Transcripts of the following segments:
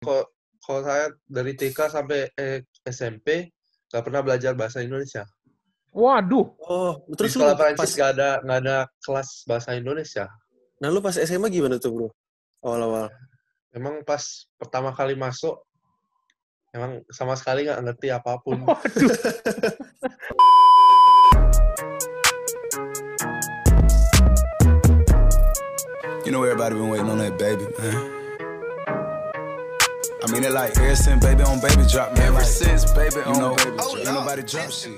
Kalau kalau saya dari TK sampai eh, SMP nggak pernah belajar bahasa Indonesia. Waduh. Oh, Di terus lu sekolah pas, Prancis nggak ada nggak ada kelas bahasa Indonesia. nah lu pas SMA gimana tuh bro? Awal-awal. Emang pas pertama kali masuk, emang sama sekali nggak ngerti apa pun. Waduh. You know everybody been waiting on that baby, man. I mean it like ever since baby on baby drop, man. Ever since baby you know, ain't nobody drop shit.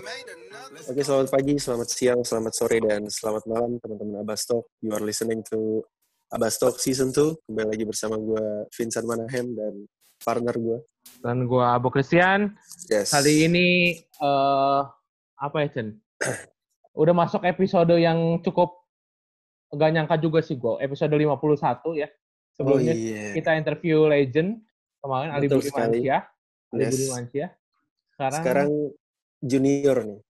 Oke, selamat pagi, selamat siang, selamat sore, dan selamat malam teman-teman Abastok. You are listening to Abastok Season 2. Kembali lagi bersama gue, Vincent Manahem, dan partner gue. Dan gua Abu Christian. Yes. Kali ini eh apa ya, Chen? Udah masuk episode yang cukup gak nyangka juga sih gua. Episode 51 ya. Oh Sebelumnya iya. kita interview legend kemarin Ali Budi. Mansyah. Ali Yes. Budi Mansyah. Sekarang, Sekarang junior nih,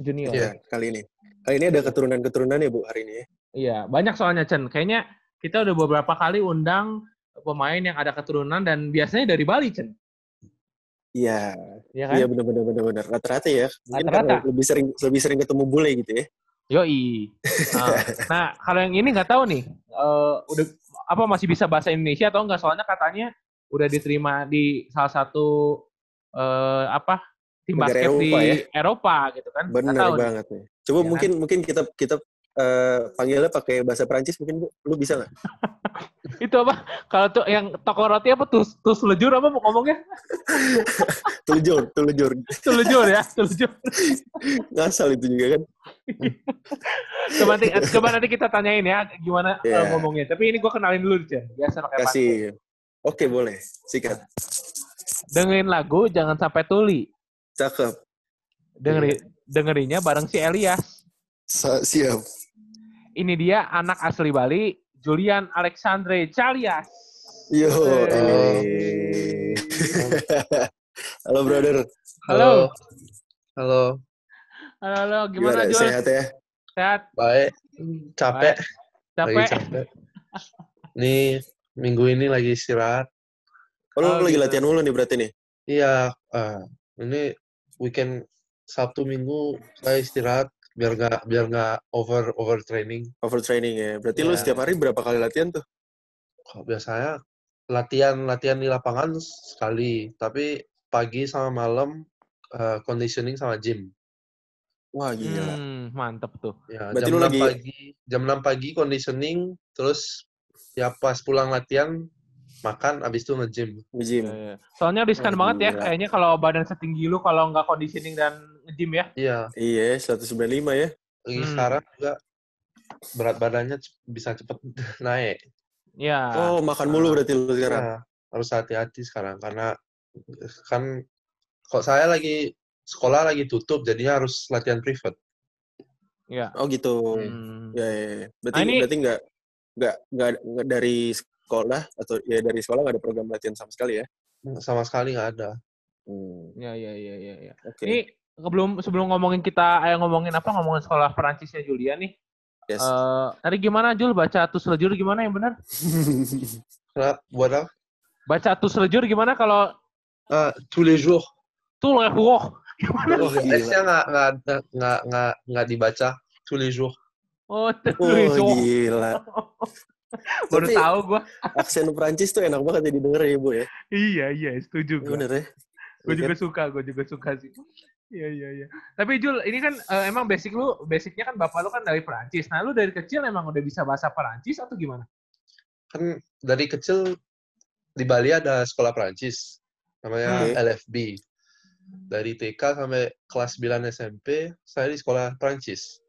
junior. ya, kali ini. Kali ini ada keturunan-keturunan ya, Bu, hari ini ya? Iya, banyak soalnya Chen. Kayaknya kita udah beberapa kali undang pemain yang ada keturunan dan biasanya dari Bali, Chen. Iya, Iya kan? iya benar-benar benar-benar. Rata-rata ya. Mungkin Rata-rata. lebih sering lebih sering ketemu bule gitu ya. Yoi. Nah, nah, kalau yang ini nggak tahu nih, eh, udah apa masih bisa bahasa Indonesia atau enggak? Soalnya katanya udah diterima di salah satu eh, apa tim Negara basket di Eropa ya? Eropa gitu kan? Benar banget nih. Coba Iya mungkin mungkin kita kita eh, panggilnya pakai bahasa Perancis mungkin Bu. Lu bisa nggak? Itu apa? Kalau tuh yang toko roti apa tuh tuh selejur apa mau ngomongnya? Telujur, telujur. Selejur ya, selejur. Ngasal itu juga kan. Coba nanti, coba nanti kita tanyain ya gimana eh, Iya. ngomongnya. Tapi ini gua kenalin dulu Chen. Biasa pakai pantun. Oke, boleh. Sikat. Dengerin lagu jangan sampai tuli. Cakep. Dengeri, dengerinnya bareng si Elias. Sa- siap. Ini dia anak asli Bali, Julian Alexandre Chalias. Yo. Hey. Halo, brother. Halo. Halo, Halo, halo. Gimana, Jul? Sehat ya? Sehat? baik. Capek, lagi Capek? capek. Nih minggu ini lagi istirahat. Oh, lu Oh, lagi gitu. latihan mulu nih berarti nih? Iya, ah, ini weekend Sabtu Minggu saya istirahat biar nggak biar nggak over over training. Overtraining ya. Berarti lu Iya. setiap hari berapa kali latihan tuh? Kalau biasanya latihan latihan di lapangan sekali, tapi pagi sama malam eh, conditioning sama gym. Wah, gila. Hmm, mantep tuh. Ya, Berarti jam lu 6 lagi- pagi, jam 6 pagi conditioning, terus ya pas pulang latihan makan, abis itu nge-gym. Nge-gym. Ya, ya. Soalnya riskan Oh, banget ya, kayaknya kalau badan setinggi lu kalau nggak conditioning dan nge-gym ya. Iya, Iya, 195 ya. lagi Hmm. sekarang juga berat badannya bisa cepet naik. Ya. Oh, makan mulu berarti lu sekarang. Ya, harus hati-hati sekarang karena kan kok saya lagi sekolah lagi tutup, jadinya harus latihan privat. Ya. Oh, gitu. Hmm. Ya, ya, ya. Berarti Nah, ini- berarti nggak nggak nggak dari sekolah atau ya dari sekolah nggak ada program latihan sama sekali ya? Sama sekali nggak ada. Hmm, Ya, ya, ya, ya, ya. Oke. Ini sebelum sebelum ngomongin kita, eh, ngomongin apa? Ngomongin sekolah Perancisnya Julian nih. Yes. Eh, tadi gimana Jul baca atus lejur gimana yang benar? Buat apa? Baca atus lejur gimana kalau Ah, tous les jours. tuh lehuoh? Oh, gila. S-nya nggak nggak nggak nggak nggak dibaca tous les jours. Oh, Oh, gila. Baru Tapi- tahu gua. Aksen Prancis tuh enak banget ya didengar ya, Bu ya. Iya, iya, setuju gua. Bener ya? Gue Iya juga kan? suka, gue juga suka sih. Iya, iya, iya. Tapi Jul, ini kan eh, emang basic lu, basicnya kan bapak lu kan dari Perancis. Nah, lu dari kecil emang udah bisa bahasa Perancis atau gimana? Kan dari kecil di Bali ada sekolah Prancis namanya Oke. LFB. Dari TK sampai kelas 9 SMP saya di sekolah Prancis.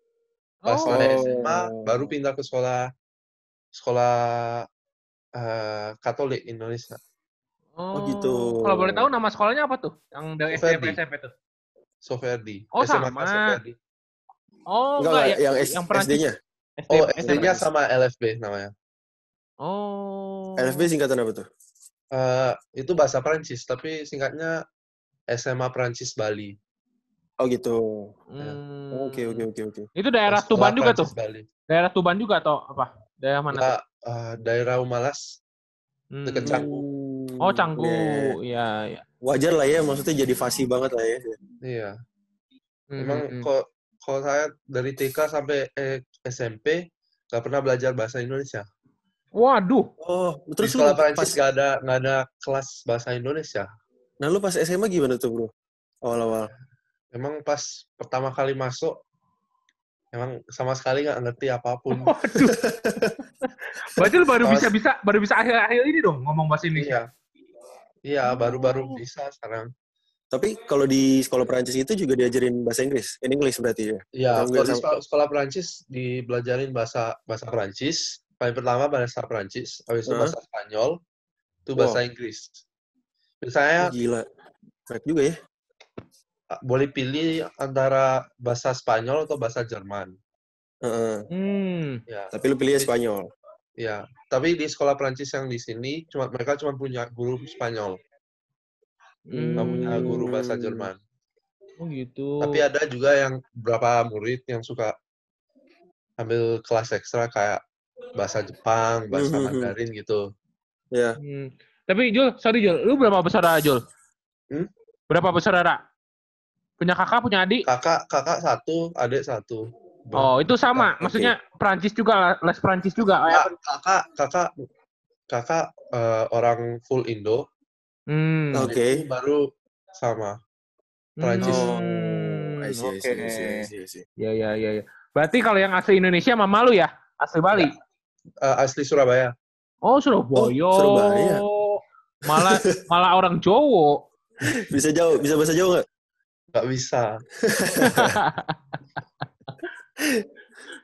Pas Oh. SMA baru pindah ke sekolah sekolah eh, Katolik Indonesia. Oh, gitu. Kalau boleh tahu nama sekolahnya apa tuh? Yang dari SMP. SMP tuh? Soferdi. Oh, SMA sama. Soferdi. Oh, Enggak, enggak, enggak, yang, S- yang. SD-nya. SD, Oh. SD-nya sama LFB namanya. Oh. LFB singkatan apa tuh? Eh, itu bahasa Prancis, tapi singkatnya SMA Prancis Bali. Oh gitu. Hmm. Oke, oke, oke, oke. Itu daerah Sekolah Tuban juga tuh? Bali. Daerah Tuban juga atau apa? Daerah mana tuh? Enggak, eh, daerah Umalas, Hmm. dekat Canggu. Hmm, Oh, Canggu. Iya. Iya, iya. Wajar lah ya, maksudnya jadi fasih banget lah ya. Iya. Hmm, Emang hmm, kok kalau saya dari TK sampai eh, SMP nggak pernah belajar bahasa Indonesia. Waduh. Oh, Di terus lu sekolah pas, Prancis nggak ada nggak ada kelas bahasa Indonesia. nah lu pas SMA gimana tuh bro? Awal-awal. Emang pas pertama kali masuk, emang sama sekali nggak ngerti apa pun. Waduh. Berarti lu baru bisa bisa baru bisa akhir-akhir ini dong ngomong bahasa Indonesia. Iya, iya baru-baru Oh. bisa sekarang. Tapi kalau di sekolah Perancis itu juga diajarin bahasa Inggris, in English berarti ya? Iya, kalau di sekolah, sekolah Perancis dibelajarin bahasa bahasa Perancis. Paling pertama bahasa Perancis, habis itu bahasa Spanyol, itu Wow. bahasa Inggris. Misalnya Oh, gila. Keren juga ya. Boleh pilih antara bahasa Spanyol atau bahasa Jerman. Heeh. Hmm. Ya, Tapi lu pilih Spanyol. ya. Tapi di sekolah Perancis yang di sini, cuma mereka cuma punya guru Spanyol, nggak punya guru bahasa Hmm. Jerman. Oh gitu. Tapi ada juga yang beberapa murid yang suka ambil kelas ekstra kayak bahasa Jepang, bahasa Mhm. Mandarin gitu. Ya. Hmm. Tapi Jul, sorry Jul, lu berapa bersaudara Jul? Hmm? Berapa bersaudara? Punya kakak, punya adik? Kakak kakak satu, adik satu. Oh, itu sama. Oke. Maksudnya Perancis juga, les Perancis juga. Kakak, kakak, kakak, kakak eh, orang full Indo. Hmm. Oke. Itu baru sama. Perancis. Hmm, I see, I Oke. see, I see, I see, I see. Ya, ya, ya, ya. Berarti kalau yang asli Indonesia mama lu ya? Asli Bali? Eh, asli Surabaya. Oh, Surabaya. Oh, Surabaya. Malah malah orang Jowo. Bisa jauh, bisa bahasa Jawa nggak? Nggak bisa.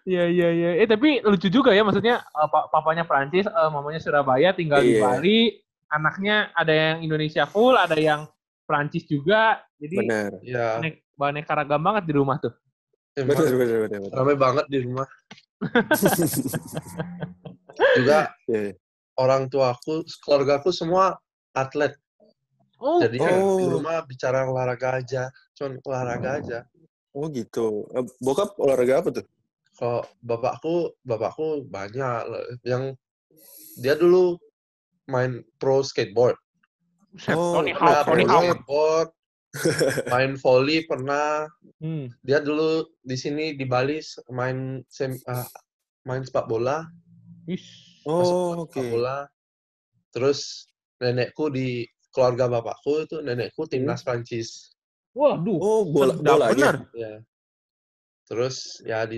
Iya, iya, iya. Eh, tapi lucu juga ya. Maksudnya pa- papanya Perancis, eh, mamanya Surabaya, tinggal di Iya. Bali. Anaknya ada yang Indonesia full, ada yang Perancis juga. Jadi Benar. Ya, banek, baneka ragam banget di rumah tuh. emang Benar, benar, benar. benar. ramai banget di rumah. Juga Iya, iya. orang tuaku, keluarga aku semua atlet. Oh, Jadi ya, di Oh. rumah bicara olahraga aja. Cuman olahraga aja. Oh gitu. Bokap olahraga apa tuh? Kalau bapakku, bapakku banyak. Yang dia dulu main pro skateboard. Oh, Tony Hawk, Tony pro Hawk. skateboard. main volley pernah. Hmm. Dia dulu di sini di Bali main sem, ah, main sepak bola. Ish. Oh, oke. sepak bola. Terus nenekku di keluarga bapakku itu nenekku timnas Prancis. Waduh. Oh, bola bolanya. bener. Ya. Terus ya di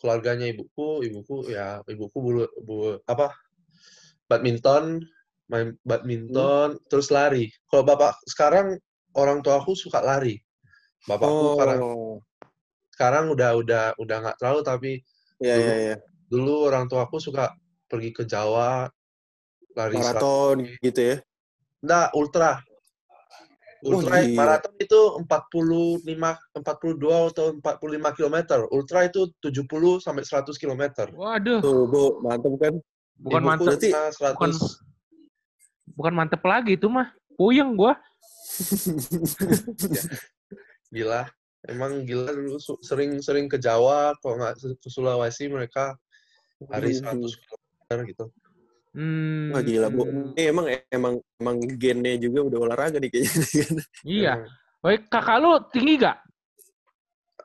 keluarganya ibuku, ibuku ya ibuku bulu, bu- apa badminton, main badminton, terus lari. Kalau bapak sekarang orang tua aku suka lari. Bapakku sekarang Oh, sekarang udah udah udah nggak terlalu tapi ya, ya, ya. dulu orang tua aku suka pergi ke Jawa lari 100 Maraton gitu ya. Enggak, ultra. Wah, Ultra gila. maraton itu 45 42 atau 45 km. Ultra itu 70 sampai 100 km. Waduh. Tuh, Bu, mantep kan? Bukan Ibuku mantep. berarti- pernah 100. bukan- Bukan mantep lagi itu mah. Puyeng gua. Gila. Emang gila dulu sering-sering ke Jawa, kalau nggak ke Sulawesi mereka lari 100 km gitu. Hmm. Wah gila, Bu. Ini emang emang emang gennya juga udah olahraga nih kayaknya. Iya. Baik, kakak lu tinggi gak?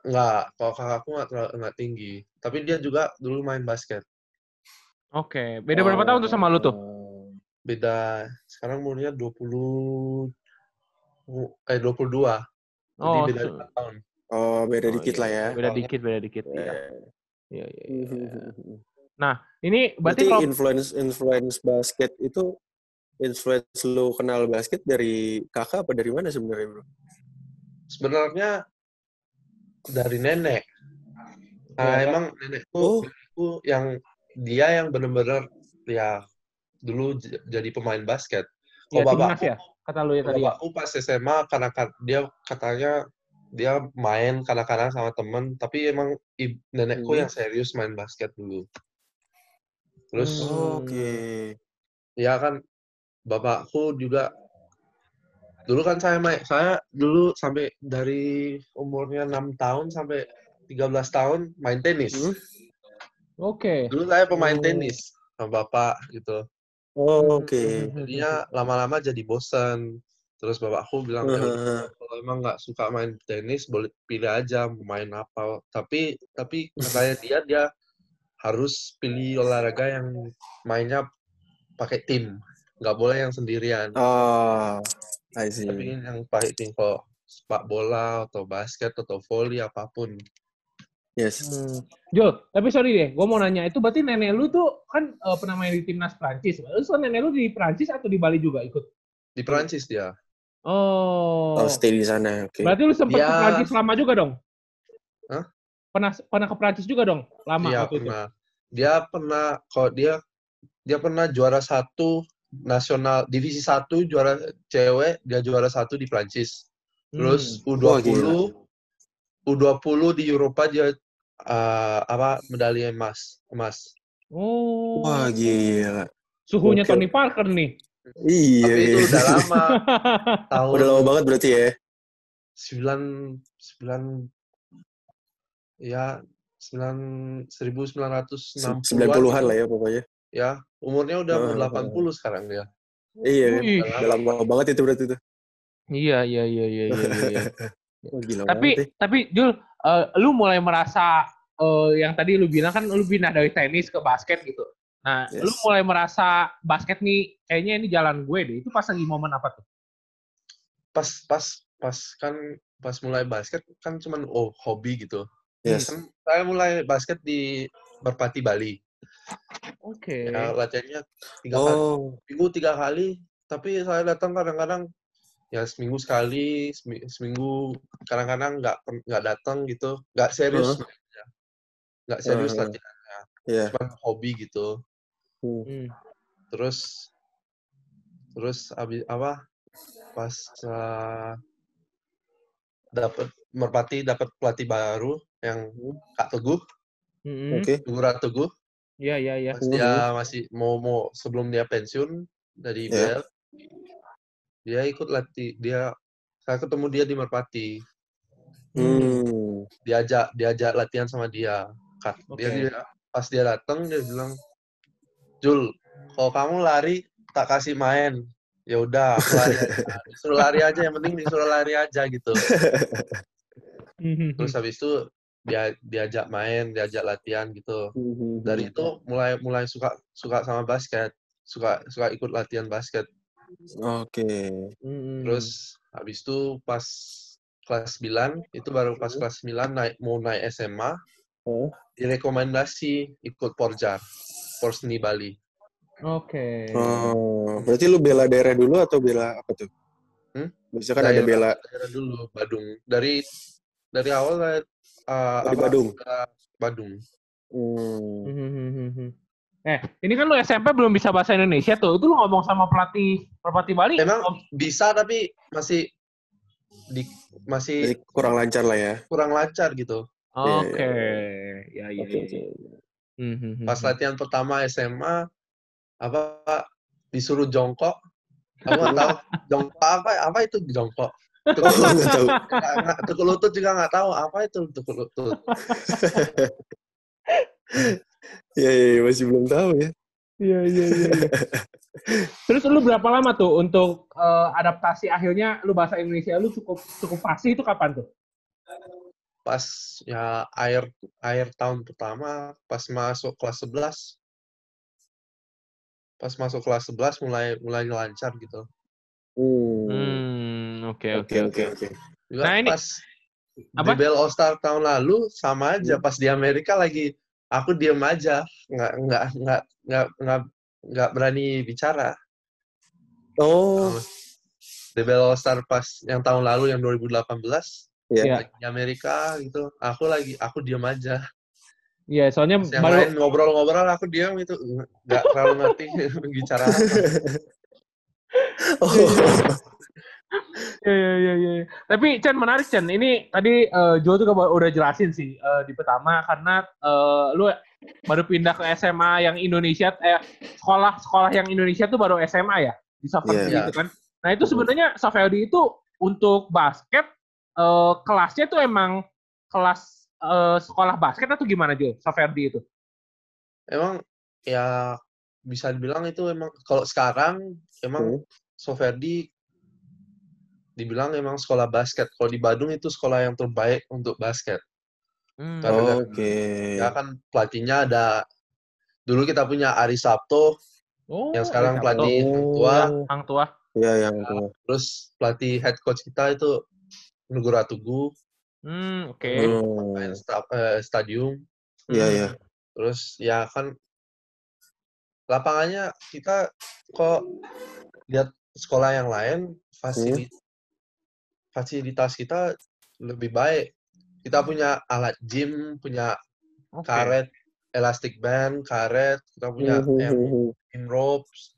Nggak, kalau kakakku nggak terlalu- nggak tinggi. Tapi dia juga dulu main basket. Oke. Beda berapa tahun tuh sama lu tuh? Beda, sekarang umurnya 20, eh 22. Jadi Oh, beda se- 5 tahun. Oh, beda Oh, dikit iya, lah ya. Beda dikit, beda dikit. Iya. Eh, Iya, iya, iya. Ini berarti Berarti kalau influence influence basket itu influence lu kenal basket dari kakak apa dari mana sebenarnya, Bro? Sebenarnya dari nenek. Nah, emang nenekku, Oh. nenekku yang dia yang benar-benar ya dulu jadi pemain basket. ya, Kalau timnas bapakku, ya? Kata lu ya tadi ya? bapakku pas SMA karena kan- dia katanya dia main kadang-kadang sama temen, tapi emang nenekku Hmm. yang serius main basket dulu. Terus. Oh, Oke. ya kan bapakku juga dulu kan saya main saya dulu sampai dari umurnya enam tahun sampai 13 tahun main tenis. Hmm? Oke. Dulu saya pemain Oh. tenis sama bapak gitu. Oh, oke. Hmm, Jadinya lama-lama jadi bosan. Terus bapakku bilang, "Ya udah, Heeh. kalau emang nggak suka main tenis, boleh pilih aja mau main apa. Tapi tapi katanya dia dia harus pilih olahraga yang mainnya pakai tim, nggak boleh yang sendirian. Oh, I Tapi see. yang pakai tim kalau sepak bola atau basket atau volley apa pun. Yes. Hmm. Jul, tapi sorry deh, gue mau nanya itu berarti nenek lu tuh kan eh, pernah main di timnas Prancis. Terus kan nenek lu di Prancis atau di Bali juga ikut? Di Prancis dia. Oh. Oh, stay di sana. Oke. Berarti lu sempat ke Dia- Prancis lama juga dong? Hah? Pernah pernah ke Prancis juga dong? Lama Iya waktu itu? pernah. Dia pernah kalau dia dia pernah juara satu nasional divisi satu juara cewek dia juara satu di Prancis. Terus Hmm. Wah, U20 U20 di Eropa dia eh, apa medali emas emas. Oh. Wah, gila. Suhunya Oke. Tony Parker nih. Iya, Tapi itu iya. udah lama tahun Udah lama banget berarti ya. sembilan sembilan ya sembilan seribu sembilan ratus enam 90-an lah ya pokoknya. ya umurnya udah mau Heeh. 80 sekarang dia Iya kan. Wih. Udah lama banget itu berarti itu. Iya, iya, iya, iya, iya. iya. Oh, gila tapi banget ya. tapi Jul, eh, lu mulai merasa eh, yang tadi lu bilang kan lu pindah dari tenis ke basket gitu. Nah, Yes. lu mulai merasa basket nih kayaknya ini jalan gue deh. Itu pas lagi momen apa tuh? pas pas pas kan pas mulai basket kan cuman oh hobi gitu Yes. kan saya mulai basket di Merpati Bali Oke. ya latihannya tiga kali Oh, minggu tiga kali tapi saya datang kadang-kadang ya seminggu sekali semi- seminggu kadang-kadang nggak nggak datang gitu nggak serius nggak serius Heeh. latihannya iya. cuma hobi gitu Hmm. Hmm. terus terus abis apa pas uh, dapat merpati dapat pelatih baru yang Kak Teguh Hmm. Oke. Teguh Ratuguh Iya, iya, iya. dia masih mau mau sebelum dia pensiun dari Ya. IBL dia ikut latih dia saya ketemu dia di merpati Hmm. diajak diajak latihan sama dia Kak, dia, Oke. dia pas dia datang dia bilang Jul kalau kamu lari tak kasih main ya udah lari aja disuruh lari aja yang penting disuruh lari aja gitu terus habis itu dia diajak main diajak latihan gitu Hmm. dari itu mulai mulai suka suka sama basket suka suka ikut latihan basket Oke. Hmm. terus habis itu pas kelas 9 itu baru pas Hmm. kelas 9 naik mau naik SMA Oh. direkomendasi ikut Porjar Porsni Bali Oke. Oh, berarti lu bela daerah dulu atau bela apa tuh? Hmm? Biasanya kan ada bela daerah dulu Badung dari dari awal uh, Oh, di Badung? udah Badung Hmm. Hmm. Eh, ini kan lu SMP belum bisa bahasa Indonesia tuh. Itu lu ngomong sama pelatih Merpati Bali? Emang Oh, bisa tapi masih di masih Jadi kurang lancar lah ya. kurang lancar gitu Oke. Ya, ya, Oke, ya. oke. Hmm, hmm, hmm, pas hmm. latihan pertama SMA apa disuruh jongkok aku nggak tahu jongkok apa apa itu jongkok tukul nggak tahu. tukul lutut juga nggak tahu apa itu tukul lutut Iya, iya, iya, masih belum tahu ya. Iya, iya, iya. iya. Terus lu berapa lama tuh untuk eh, adaptasi akhirnya lu bahasa Indonesia lu cukup cukup pasti itu kapan tuh? pas ya air air tahun pertama pas masuk kelas 11 pas masuk kelas 11 mulai mulai lancar gitu Hmm. Oke, Oke, oke, oke. Nah, ini- pas Apa? di Bell All Star tahun lalu sama aja pas di Amerika lagi aku diem aja nggak nggak nggak nggak nggak nggak berani bicara Oh, di Bell All Star pas yang tahun lalu yang 2018 Iya. Iya. lagi di Amerika gitu aku lagi aku diem aja Iya, soalnya Pas yang baru lain ngobrol-ngobrol aku diam itu nggak terlalu ngerti bicara Oh. Iya, iya, iya, iya. Tapi Chen menarik Chen. Ini tadi eh, Joe juga ba- udah jelasin sih eh, di pertama karena eh, lu baru pindah ke SMA yang Indonesia eh sekolah sekolah yang Indonesia tuh baru SMA ya di Safardi Iya. gitu kan. Nah itu sebenarnya Safardi itu untuk basket eh, kelasnya tuh emang kelas eh, sekolah basket atau gimana Jo? Safardi itu? emang ya bisa dibilang itu emang kalau sekarang emang Hmm. Soferdi dibilang emang sekolah basket. Kalau di Badung itu sekolah yang terbaik untuk basket. Hmm. Gara-gara- Oke. Ya kan pelatihnya ada dulu kita punya Ari Sabto, Oh, yang sekarang Sabto. pelatih Hang Oh. Tua. Hang tua. Iya, yang tua. Terus pelatih head coach kita itu Nugura Tugu, Hmm, oke. Hmm. main sta- eh, stadium. Iya, iya. Terus ya kan lapangannya kita kok lihat sekolah yang lain fasili- fasilitas kita lebih baik. Kita punya alat gym, punya Oke. karet, elastic band, karet, kita punya Hmm, hmm, yang hmm, hmm. in ropes.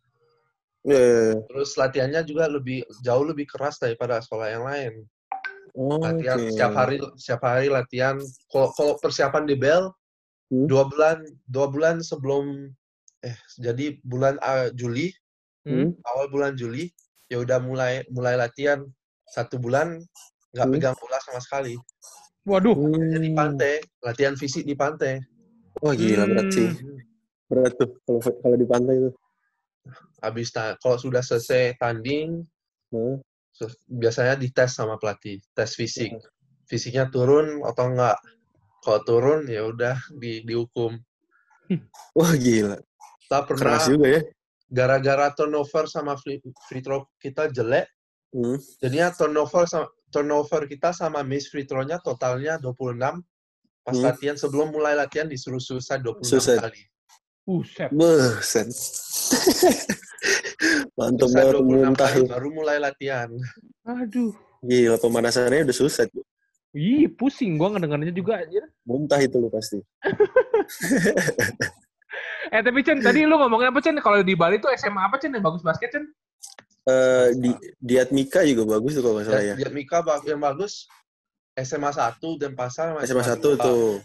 Iya, iya, iya. Terus latihannya juga lebih jauh lebih keras daripada sekolah yang lain. Oh, Latihan setiap hari setiap hari latihan. Kalau kalau persiapan di Bell Hmm. dua bulan dua bulan sebelum eh jadi bulan ah, Juli Hmm. awal bulan Juli ya udah mulai mulai latihan satu bulan nggak Hmm. pegang bola sama sekali. Waduh. Jadi di Hmm. pantai latihan fisik di pantai. Wah, gila berat sih. Hmm. Berat tuh kalau kalau di pantai tuh. Habis kalau sudah selesai tanding se- biasanya dites sama pelatih tes fisik. Fisiknya turun atau enggak. Kalau turun ya udah di dihukum. Wah, gila. Kita pernah Keras juga ya. gara-gara turnover sama free, free throw kita jelek, Hmm. jadinya turnover sama, turnover kita sama miss free throw-nya totalnya 26. Pas Hmm. latihan sebelum mulai latihan disuruh suicide 26 Suicide. kali. Buset. Buset. Mantap banget 26 muntah kali baru mulai latihan. Aduh. Gila pemanasannya udah susah. Ih, pusing gua ngedengarnya juga anjir. Muntah itu lu pasti. Eh, tapi Chen, tadi lu ngomongin apa, Chen? Kalau di Bali tuh SMA apa, Chen, yang bagus basket, Chen? Eh di di Atmika juga bagus tuh kalau nggak salah ya. Dia, Mika ba- yang bagus SMA 1 Denpasar sama SMA 1 2. tuh.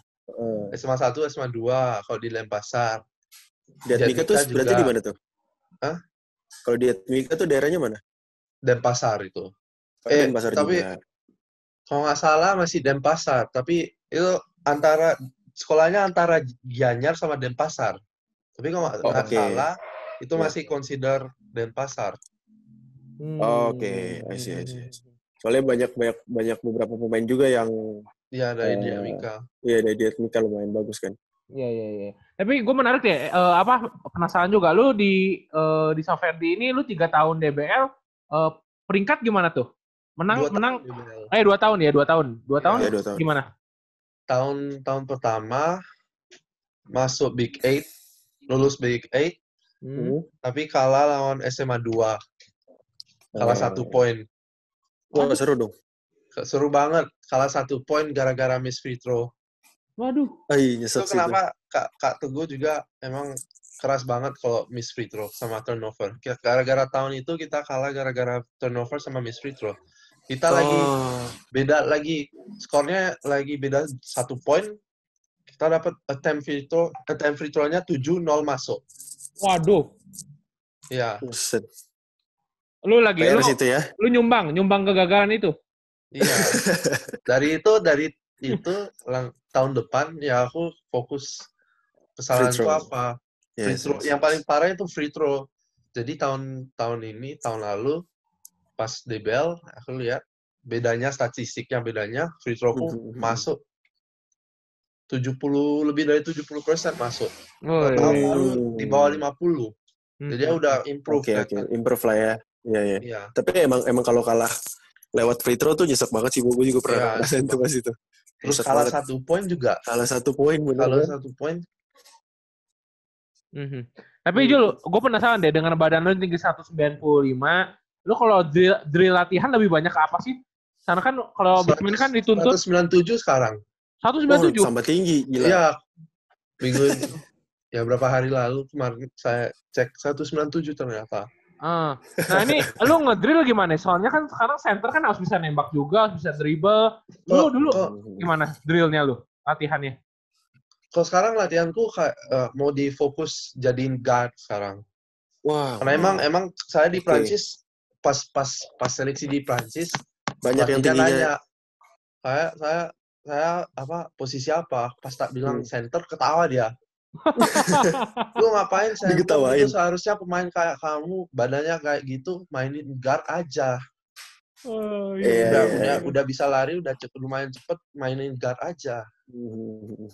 Eh, SMA 1 SMA 2 kalau di Denpasar. di Atmika tuh Atmika berarti juga. di mana tuh? Hah? Kalau di Atmika tuh daerahnya mana? Denpasar itu. Oh, Eh, Denpasar tapi- juga. Kalau nggak salah masih Denpasar, tapi itu antara sekolahnya antara Gianyar sama Denpasar. Tapi kalau nggak Oh, oke. salah itu Ya. masih consider Denpasar. Hmm. Oke, see, I see, I see. Soalnya banyak banyak banyak beberapa pemain juga yang Iya dari Eh, Dinamika. ya dari di Atmika lumayan bagus kan. Iya, iya, iya. Tapi gue menarik deh, eh, apa penasaran juga lu di eh, di Saverdi ini lu tiga tahun DBL eh, peringkat gimana tuh? Menang Dua menang tahun DBL. eh dua tahun ya, dua tahun. Dua tahun Ya, dua tahun. gimana? Tahun tahun pertama masuk Big Eight, lulus Big Eight, Hmm. tapi kalah lawan SMA 2. Kalah Oh. satu poin. Wah, seru dong. Seru banget. Kalah satu poin gara-gara miss free throw. Waduh. Ay, Itu nyesek sih itu. kenapa Kak, Kak Teguh juga emang keras banget kalau miss free throw sama turnover. Kita- Gara-gara tahun itu kita kalah gara-gara turnover sama miss free throw. Kita lagi Oh, beda lagi skornya lagi beda satu poin. Kita dapat attempt free throw, attempt free throw-nya 7-0 masuk. Waduh. Iya, buset. Lu lagi lu, situ ya. lu nyumbang, nyumbang kegagalan itu. iya. dari itu dari itu lang- tahun depan ya aku fokus kesalahan itu throw. apa? Yes, free throw. yes. Yang paling parah itu free throw. Jadi tahun tahun ini, tahun lalu pas DBL aku lihat bedanya statistiknya bedanya free throwku Mhm, mhm. masuk 70 lebih dari 70 persen masuk. Oh, Tahun iya. lalu di bawah 50. Hmm. Jadi ya udah improve Oke, oke. kan. Improve lah ya. Iya, iya. Iya. Tapi emang emang kalau kalah lewat free throw tuh nyesek banget sih. Gue juga pernah ngerasain tuh pas itu. Terus Nyesek kalah banget. satu poin juga. Kalah satu poin bener Kalau kan? satu poin Mhm. Tapi Jul, gue penasaran deh dengan badan lu yang tinggi 195, lu kalau drill, drill latihan lebih banyak ke apa sih? Karena kan kalau man kan dituntut 197 sekarang. Oh, 197. tambah tinggi, gila. Iya. Minggu ya berapa hari lalu kemarin saya cek 197 ternyata. Ah. Nah ini lu ngedrill gimana? Soalnya kan sekarang center kan harus bisa nembak juga, harus bisa dribble. Lu Kok- dulu gimana drillnya lu? Latihannya? Kalau sekarang latihanku kayak eh, mau difokus jadiin guard sekarang. Wah, Karena emang emang saya di. Prancis pas pas pas seleksi di Prancis banyak yang tingginya. nanya saya saya saya apa posisi apa pas tak bilang Hmm. center ketawa dia Lu ngapain saya Digetawain. itu seharusnya pemain kayak kamu badannya kayak gitu mainin guard aja. Oh, Iya, udah, iya, udah, iya. udah bisa lari, udah cepet, lumayan cepet mainin guard aja. Hmm.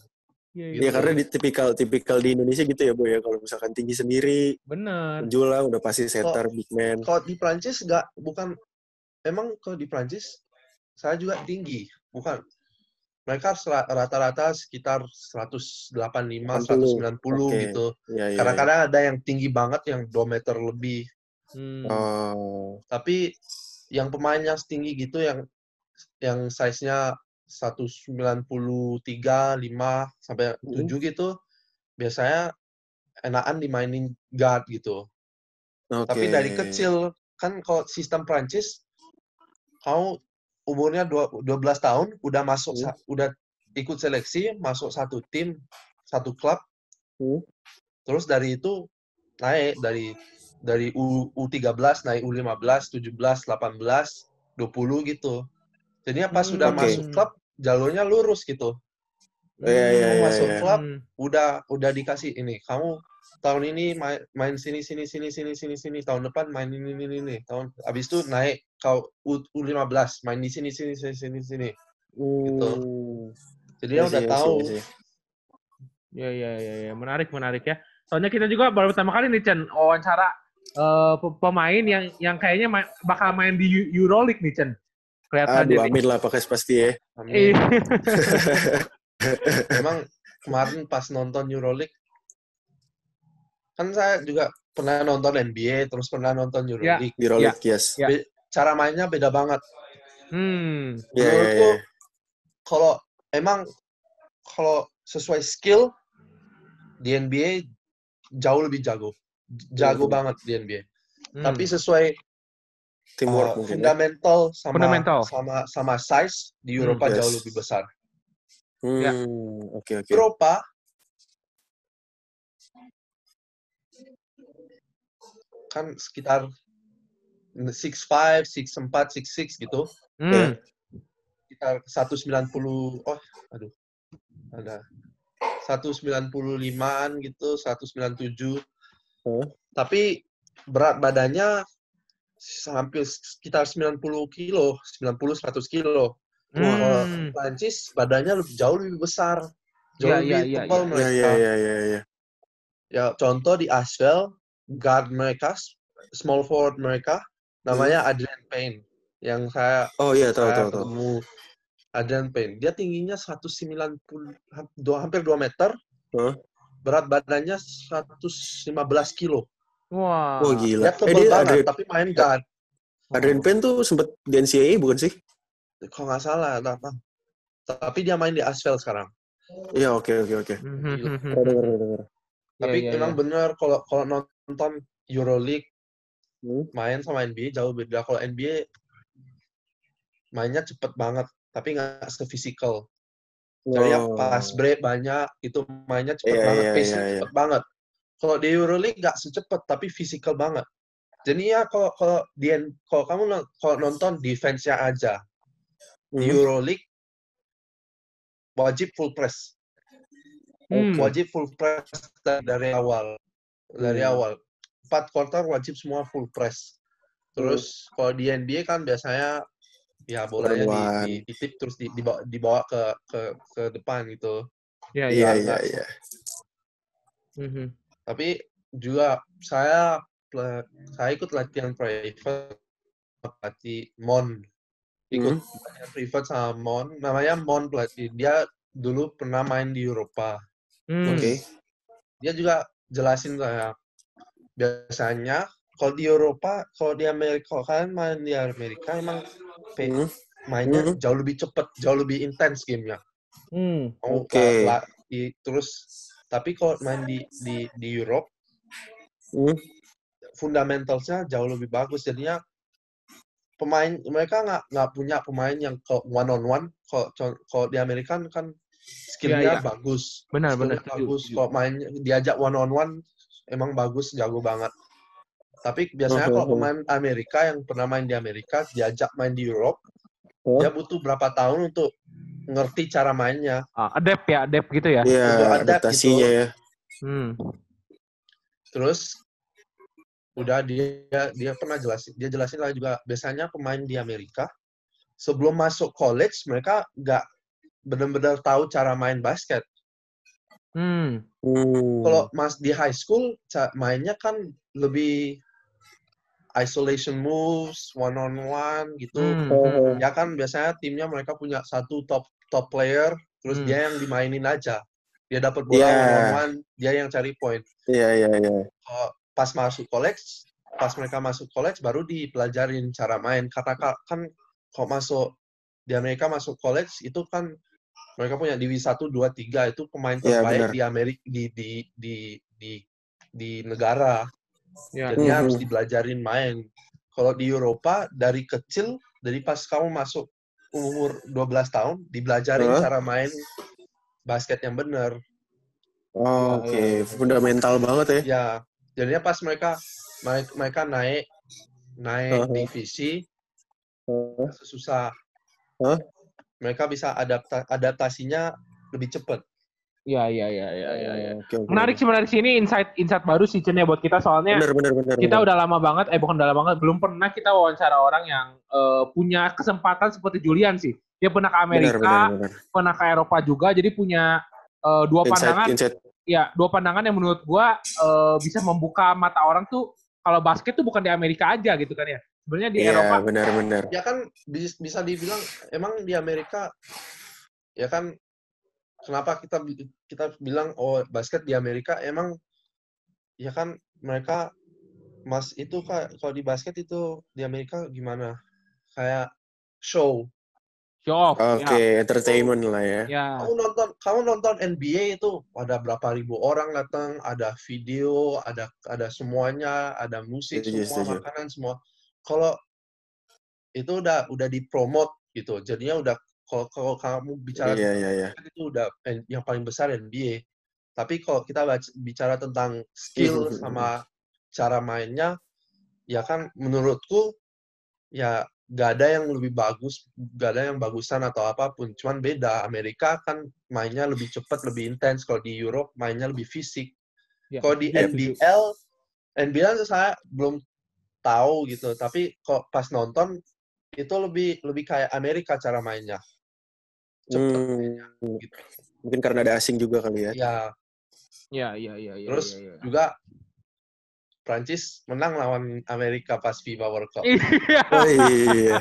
Iya, Ya iya. karena di tipikal tipikal di Indonesia gitu ya boy ya kalau misalkan tinggi sendiri Bener. menjulang udah pasti center big man. Kalau di Prancis nggak bukan emang kalau di Prancis saya juga tinggi, bukan mereka rata-rata sekitar 185, 190 Oke. gitu. Ya, ya, Kadang-kadang ada yang tinggi banget yang 2 meter lebih. Hmm. Oh. Tapi yang pemain yang setinggi gitu yang yang size-nya 193, 5 sampai Hmm. 7 gitu biasanya enakan dimainin guard gitu. Oke. Tapi dari kecil kan kalau sistem Prancis kamu umurnya dua- 12 tahun udah masuk Hmm. udah ikut seleksi masuk satu tim satu klub Hmm. terus dari itu naik dari dari U, U13 naik U15 17 18 20 gitu jadinya pas Hmm, udah oke. masuk klub jalurnya lurus gitu Iya, iya, Mau iya, masuk iya. klub Hmm. udah udah dikasih ini kamu tahun ini main, main sini sini sini sini sini sini tahun depan main ini ini ini tahun habis itu naik kau U, U15 main di sini sini sini sini sini gitu. Hmm. jadi dia Iya udah iya tahu iya. Iya iya iya ya. menarik menarik ya. Soalnya kita juga baru pertama kali nih Chen wawancara pe- pemain yang yang kayaknya ma- bakal main di Eu- Euroleague nih Chen. Kelihatan Aduh, jadi. amin lah pakai pasti ya. Amin. Emang kemarin pas nonton EuroLeague kan saya juga pernah nonton NBA terus pernah nonton EuroLeague Di Rolex, yes. Ya. cara mainnya beda banget Hmm. Iya, menurutku iya. kalau emang kalau sesuai skill di NBA jauh lebih jago jago Hmm. banget di NBA Hmm. tapi sesuai Teamwork uh, ya. fundamental sama Fundamental. sama sama size di Hmm, Eropa yes. jauh lebih besar Hmm, Ya. Oke, oke. Eropa kan sekitar 6'5, 6'4, 6'6 gitu. Hmm. Sekitar 190, oh aduh, ada 195-an gitu, 197. Huh? Tapi berat badannya hampir sekitar 90 kilo, 90-100 kilo. Hmm. Prancis badannya lebih, jauh lebih besar. Jauh Iya, lebih iya, iya, tebal iya. mereka. Iya, iya, iya, iya. Ya, contoh di Asheville, guard mereka, small forward mereka, namanya Adrian Payne. Yang saya, Oh iya, tahu, tahu, tahu. ketemu Adrian Payne. Dia tingginya 190, ham- dua- hampir 2 meter. Huh? Berat badannya 115 kilo. Wah. Oh gila. Dia Eh, tebal dia banget, Adrian, tapi main guard. Adrian Payne tuh sempet di NCAA bukan sih? Kalau nggak salah, apa. Tapi dia main di Asheville sekarang. Iya, oke, oke, oke. Pernah denger, pernah denger. Tapi Iya, iya, emang iya. bener kalau kalau nonton EuroLeague Hmm. main sama NBA jauh beda. Kalau NBA mainnya cepet banget, tapi nggak sefisikal. Jadi yang Oh. pas break banyak, itu mainnya cepet Iya, banget, iya, pace-nya iya, iya. cepet banget. Kalau di EuroLeague nggak secepat, tapi fisikal banget. Jadi ya kalau kalau di kalau kamu kalau nonton defense-nya aja di Hmm. EuroLeague wajib full press, Hmm. wajib full press dari, awal, dari Hmm. awal. Empat quarter wajib semua full press. Terus kalau di NBA kan biasanya ya bolanya di, di, titip terus di, dibawa, dibawa ke, ke ke depan gitu. Iya, Iya, iya. iya, iya. Hmm, hmm. Tapi juga saya saya ikut latihan private pelatih Mon. Ikut Hmm. private sama Mon, namanya Mon pelatih. Dia dulu pernah main di Eropa. Hmm. Oke. Dia juga jelasin saya biasanya kalau di Eropa, kalau di Amerika, kalau kalian main di Amerika emang Hmm. mainnya Hmm. jauh lebih cepet, jauh lebih intens gamenya. Hmm. Kamu Oke. di- terus tapi kalau main di di di Europe Hmm. fundamentalsnya jauh lebih bagus jadinya pemain mereka nggak nggak punya pemain yang ke one on one kalau kalau di Amerika kan skillnya Iya, iya. bagus Benar, benar. skillnya Setuju, bagus kalau main diajak one on one emang bagus jago banget tapi biasanya kalau pemain Amerika yang pernah main di Amerika diajak main di Europe Oh. dia butuh berapa tahun untuk ngerti cara mainnya Ah, adapt ya, adapt gitu ya. Iya, adapt adaptasinya gitu. ya. Hmm. Terus udah dia dia pernah jelasin dia jelasin lah juga biasanya pemain di Amerika sebelum masuk college mereka nggak benar-benar tahu cara main basket. Hmm. Hmm. Kalau mas di high school mainnya kan lebih isolation moves, one on one gitu. Hmm. Oh. hmm. Ya kan biasanya timnya mereka punya satu top top player, terus Hmm. dia yang dimainin aja. Dia dapat bola Yeah. one on one, dia yang cari point. Iya, iya, iya. Kalau pas masuk college, pas mereka masuk college baru dipelajarin cara main. Karena ka- kan kalau masuk di Amerika masuk college itu kan mereka punya Divi 1 2 3 itu pemain Iya, terbaik benar. di Amerika di di di di di negara. Ya. Jadi Mhm. harus dipelajarin main. Kalau di Eropa dari kecil, dari pas kamu masuk umur 12 tahun, dibelajarin Hah? cara main basket yang benar. Oh, Oke, Iya, iya. fundamental banget ya. Ya, jadinya pas mereka mereka, mereka naik naik Uh-huh. divisi Hah? susah. Hah? Mereka bisa adapta adaptasinya lebih cepat. Ya, ya, ya, ya, ya, ya. Oke, oke. Menarik sih, menarik sih ini insight insight baru sih Chen ya buat kita soalnya Bener, bener, bener. kita bener. udah lama banget, eh bukan udah lama banget, belum pernah kita wawancara orang yang eh, punya kesempatan seperti Julian sih. Dia pernah ke Bener, Amerika, bener, bener. pernah ke Eropa juga, jadi punya eh, dua Insight, pandangan, insight. Ya dua pandangan yang menurut gua eh, bisa membuka mata orang tuh kalau basket tuh bukan di Amerika aja gitu kan ya. Sebenarnya di Iya, Eropa. bener. Ya kan bis- bisa dibilang emang di Amerika ya kan kenapa kita kita bilang oh basket di Amerika emang ya kan mereka mas itu kak kalau di basket itu di Amerika gimana kayak show Show off. Oke, entertainment lah ya. Ya. ya. kamu nonton kamu nonton NBA itu ada berapa ribu orang datang ada video ada ada semuanya ada musik Setuju, semua setuju. makanan semua kalau itu udah udah dipromot gitu jadinya udah kalau kalau kamu bicara iya, iya. kan itu udah yang paling besar NBA. Tapi kalau kita bicara tentang skill sama cara mainnya, ya kan menurutku ya gak ada yang lebih bagus, gak ada yang bagusan atau apa pun. Cuman beda. Amerika kan mainnya lebih cepat, lebih intens. Kalau di Europe mainnya lebih fisik. Ya, Kalau di setuju. NBL, NBL saya belum tahu gitu. Tapi kok pas nonton itu lebih lebih kayak Amerika cara mainnya. Cepet mainnya, Hmm, gitu. mungkin karena ada asing juga kali ya. Ya, Ya, ya, ya, ya. Terus ya, ya. juga Prancis menang lawan Amerika pas FIBA World Cup. Iya. Oh iya.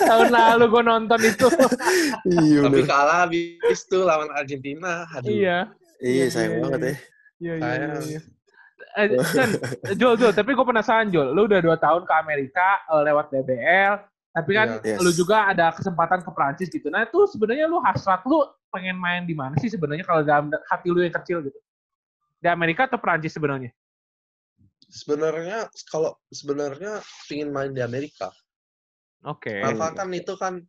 Tahun lalu gue nonton itu. iya, Tapi kalah habis itu lawan Argentina. Aduh. iya. Iya, Iya, sayang iya, banget iya. ya. Iya, iya, iya. Eh, Jul, Jul, tapi gue penasaran, Jul. Lu udah dua tahun ke Amerika eh, lewat DBL, tapi kan Iya. Yes. lu juga ada kesempatan ke Prancis gitu. Nah, itu sebenarnya lu hasrat lu pengen main di mana sih sebenarnya kalau dalam hati lu yang kecil gitu? Di Amerika atau Prancis sebenarnya? Sebenarnya kalau sebenarnya pingin main di Amerika. Oke. Kenapa kan itu kan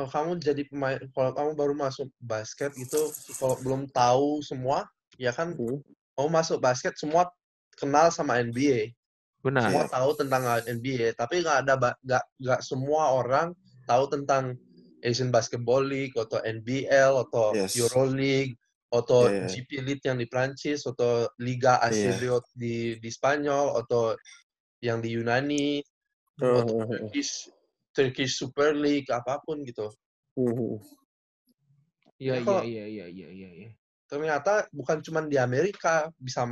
oh, kamu jadi pemain kalau kamu baru masuk basket gitu kalau belum tahu semua ya kan Hmm. kamu masuk basket semua kenal sama NBA. Benar. semua tahu tentang NBA, tapi nggak ada nggak nggak semua orang tahu tentang Asian Basketball League atau NBL atau Yes. EuroLeague atau Yeah. GP League yang di Prancis atau Liga Yeah. ACB di di Spanyol atau yang di Yunani Oh, atau oh, oh. Turkish Turkish Super League apa pun gitu. Hmm. Iya, iya, Ya, iya, iya, iya, iya, iya. Ternyata bukan cuma di Amerika bisa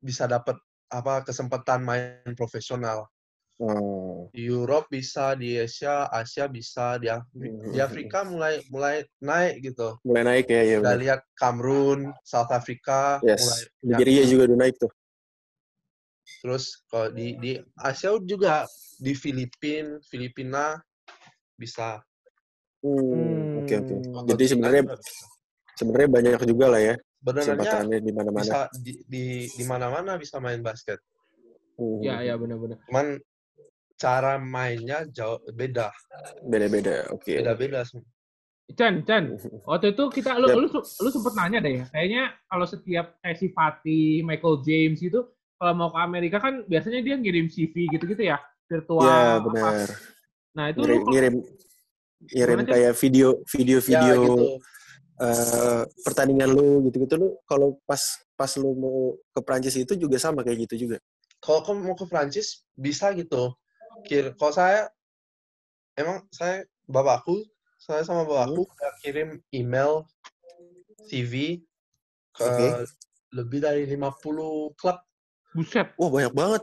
bisa dapat apa kesempatan main profesional. Oh. di Europe bisa, di Asia, Asia bisa, di, Afri- Mhm. di Afrika mulai mulai naik gitu. Mulai naik ya, ya. Udah lihat Kamerun, South Africa, mulai Yes. ya, Nigeria juga udah naik tuh. terus kalau di di Asia juga di Filipina, Filipina bisa. Hmm. Oke, oke. Hmm. Jadi sebenarnya sebenarnya banyak juga lah ya sebenarnya di mana-mana. bisa di di di mana-mana bisa main basket. Hmm. Iya, iya, benar-benar. Cuman cara mainnya jauh beda, Beda-beda. Oke. beda-beda semua. Chan, Chan, waktu itu kita lu Yap. lu lu sempet nanya deh ya. Kayaknya kalau setiap kayak si Fatih, Michael James gitu kalau mau ke Amerika kan biasanya dia ngirim CV gitu-gitu ya, virtual. Ya, apa. benar. Nah, itu Ngirim, lu ngirim ngirim kayak video video Ya video gitu. eh, pertandingan lu gitu-gitu lu kalau pas pas lu mau ke Prancis itu juga sama kayak gitu juga. Kalau kamu mau ke Prancis bisa gitu. Kir kalau saya emang saya bapakku saya sama bapakku udah kirim email CV ke Oke. lebih dari 50 klub. Buset. Wah banyak banget.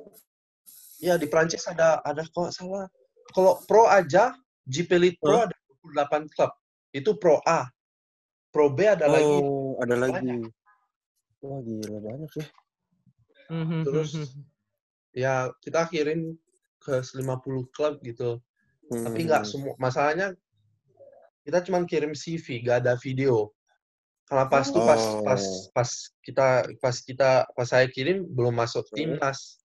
Ya di Prancis ada ada kalau salah. Kalau pro aja GP Elite Pro Hah? ada 28 klub. Itu pro A. Pro B ada lagi. Oh, ada lagi. banyak. Wah gila banyak ya. Mhm, Terus mhm. ya kita kirim ke 50 klub gitu. Tapi Hmm. nggak semua. Masalahnya kita cuma kirim CV, nggak ada video. Karena pas tuh pas pas Oh. pas kita pas kita pas saya kirim belum masuk Hmm. timnas.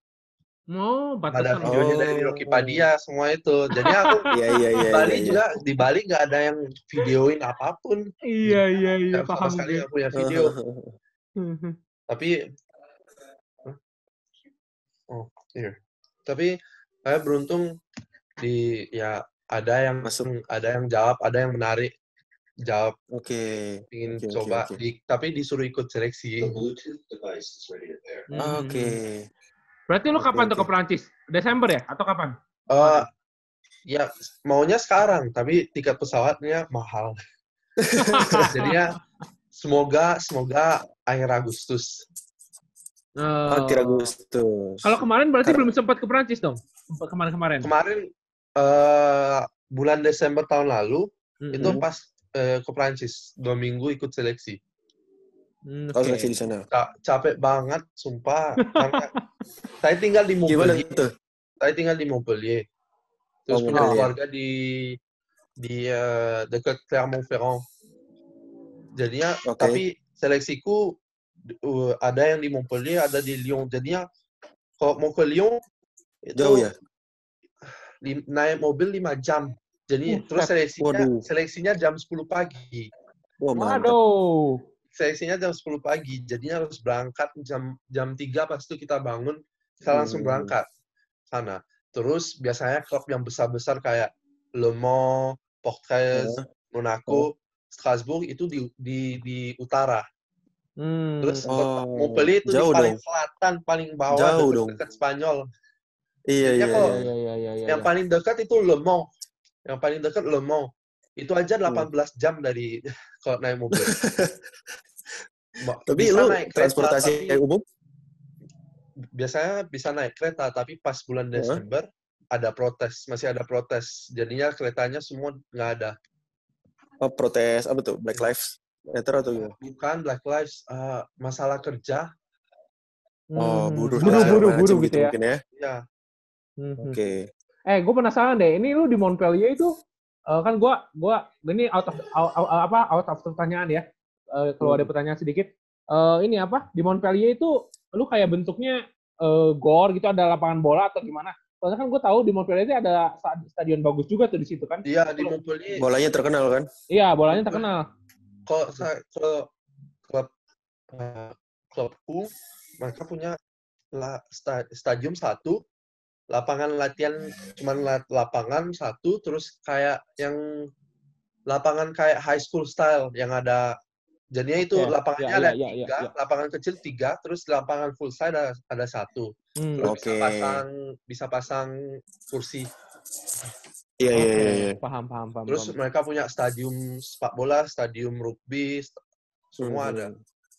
Oh, ada videonya dari Oh. Rocky Padia semua itu. Jadi aku Iya iya di iya. Bali iya, juga di Bali nggak ada yang videoin apa pun. Iya, iya, iya, Nggak sama paham sekali nggak punya video. Tapi oh iya. Tapi saya beruntung di ya ada yang Masuk. ada yang jawab, ada yang menarik jawab Oke. ingin Oke, oke, coba oke. Di, tapi disuruh ikut seleksi. Mhm. Oke. Berarti lu kapan tuh oke. ke Prancis? Desember ya? Atau kapan? Eh, ya maunya sekarang, tapi tiket pesawatnya mahal. Jadinya semoga semoga akhir Agustus. Oh. Akhir Agustus. Kalau kemarin berarti Kar- belum sempat ke Prancis dong? Kemarin-kemarin. Kemarin eh bulan Desember tahun lalu Mhm. itu pas eh, ke Prancis dua minggu ikut seleksi. Hmm, Oh, oke. seleksi di sana. Ca- capek banget, sumpah. Karena saya tinggal di Gimana Montpellier. tuh? Saya tinggal di Montpellier. Terus Oh, punya keluarga di di eh, dekat Clermont-Ferrand. Jadinya, Oke. tapi seleksiku uh, ada yang di Montpellier, ada di Lyon. Jadinya kalau mau ke Lyon itu Jauh ya? lim- naik mobil 5 jam. Jadi Buset. terus seleksinya Waduh. seleksinya jam 10 pagi. Wah mantap. Waduh. Seleksinya jam 10 pagi. Jadinya harus berangkat jam jam 3 pas itu kita bangun, kita langsung Hmm. berangkat sana. Terus biasanya klub yang besar-besar kayak Le Mans, Portres, Heeh. Monaco, Strasbourg itu di di di utara. Hmm. Terus Oh, Montpellier itu di jauh paling dong. selatan, paling bawah Jauh dekat, dong. dekat Spanyol. Iya iya. kalau- iya. Iya, iya, iya, iya. Yang paling dekat itu Le Mans. Yang paling dekat Le Mans. Itu aja Hmm. 18 jam dari kalau naik mobil. Tapi bisa lu naik kereta, transportasi tapi yang umum? biasanya bisa naik kereta, tapi pas bulan Heeh. Desember ada protes, masih ada protes. Jadinya keretanya semua nggak ada. Oh, protes apa tuh? Black Lives Matter atau gimana? Bukan Black Lives, eh, masalah kerja. Oh, Hmm. buruh Buruh, buruh, buruh gitu gitu ya. mungkin ya. Ya, Mhm. Oke. Eh, gue penasaran deh. Ini lu di Montpellier itu eh, kan gua gua ini out of out- out- apa out of pertanyaan ya. Eh, kalau ada pertanyaan sedikit. Eh, ini apa? Di Montpellier itu lu kayak bentuknya eh, gor gitu ada lapangan bola atau gimana? Soalnya kan gue tahu di Montpellier itu ada sta- stadion bagus juga tuh di situ kan. dia di Montpellier. Bolanya terkenal kan? Iya, bolanya terkenal. Kalau saya kalau klub klubku mereka punya la- sta- stadium satu, lapangan latihan cuman la- lapangan satu, terus kayak yang lapangan kayak high school style yang ada jadinya itu Oke, lapangannya ya, ada ya, ya, ya, tiga, ya. lapangan kecil tiga, terus lapangan full size ada ada satu. Hmm. Terus Oke. bisa pasang bisa pasang kursi. Iya iya Oke, iya. Paham, paham, paham. Terus paham. mereka punya stadium sepak bola, stadium rugby, st- semua Hmm. ada.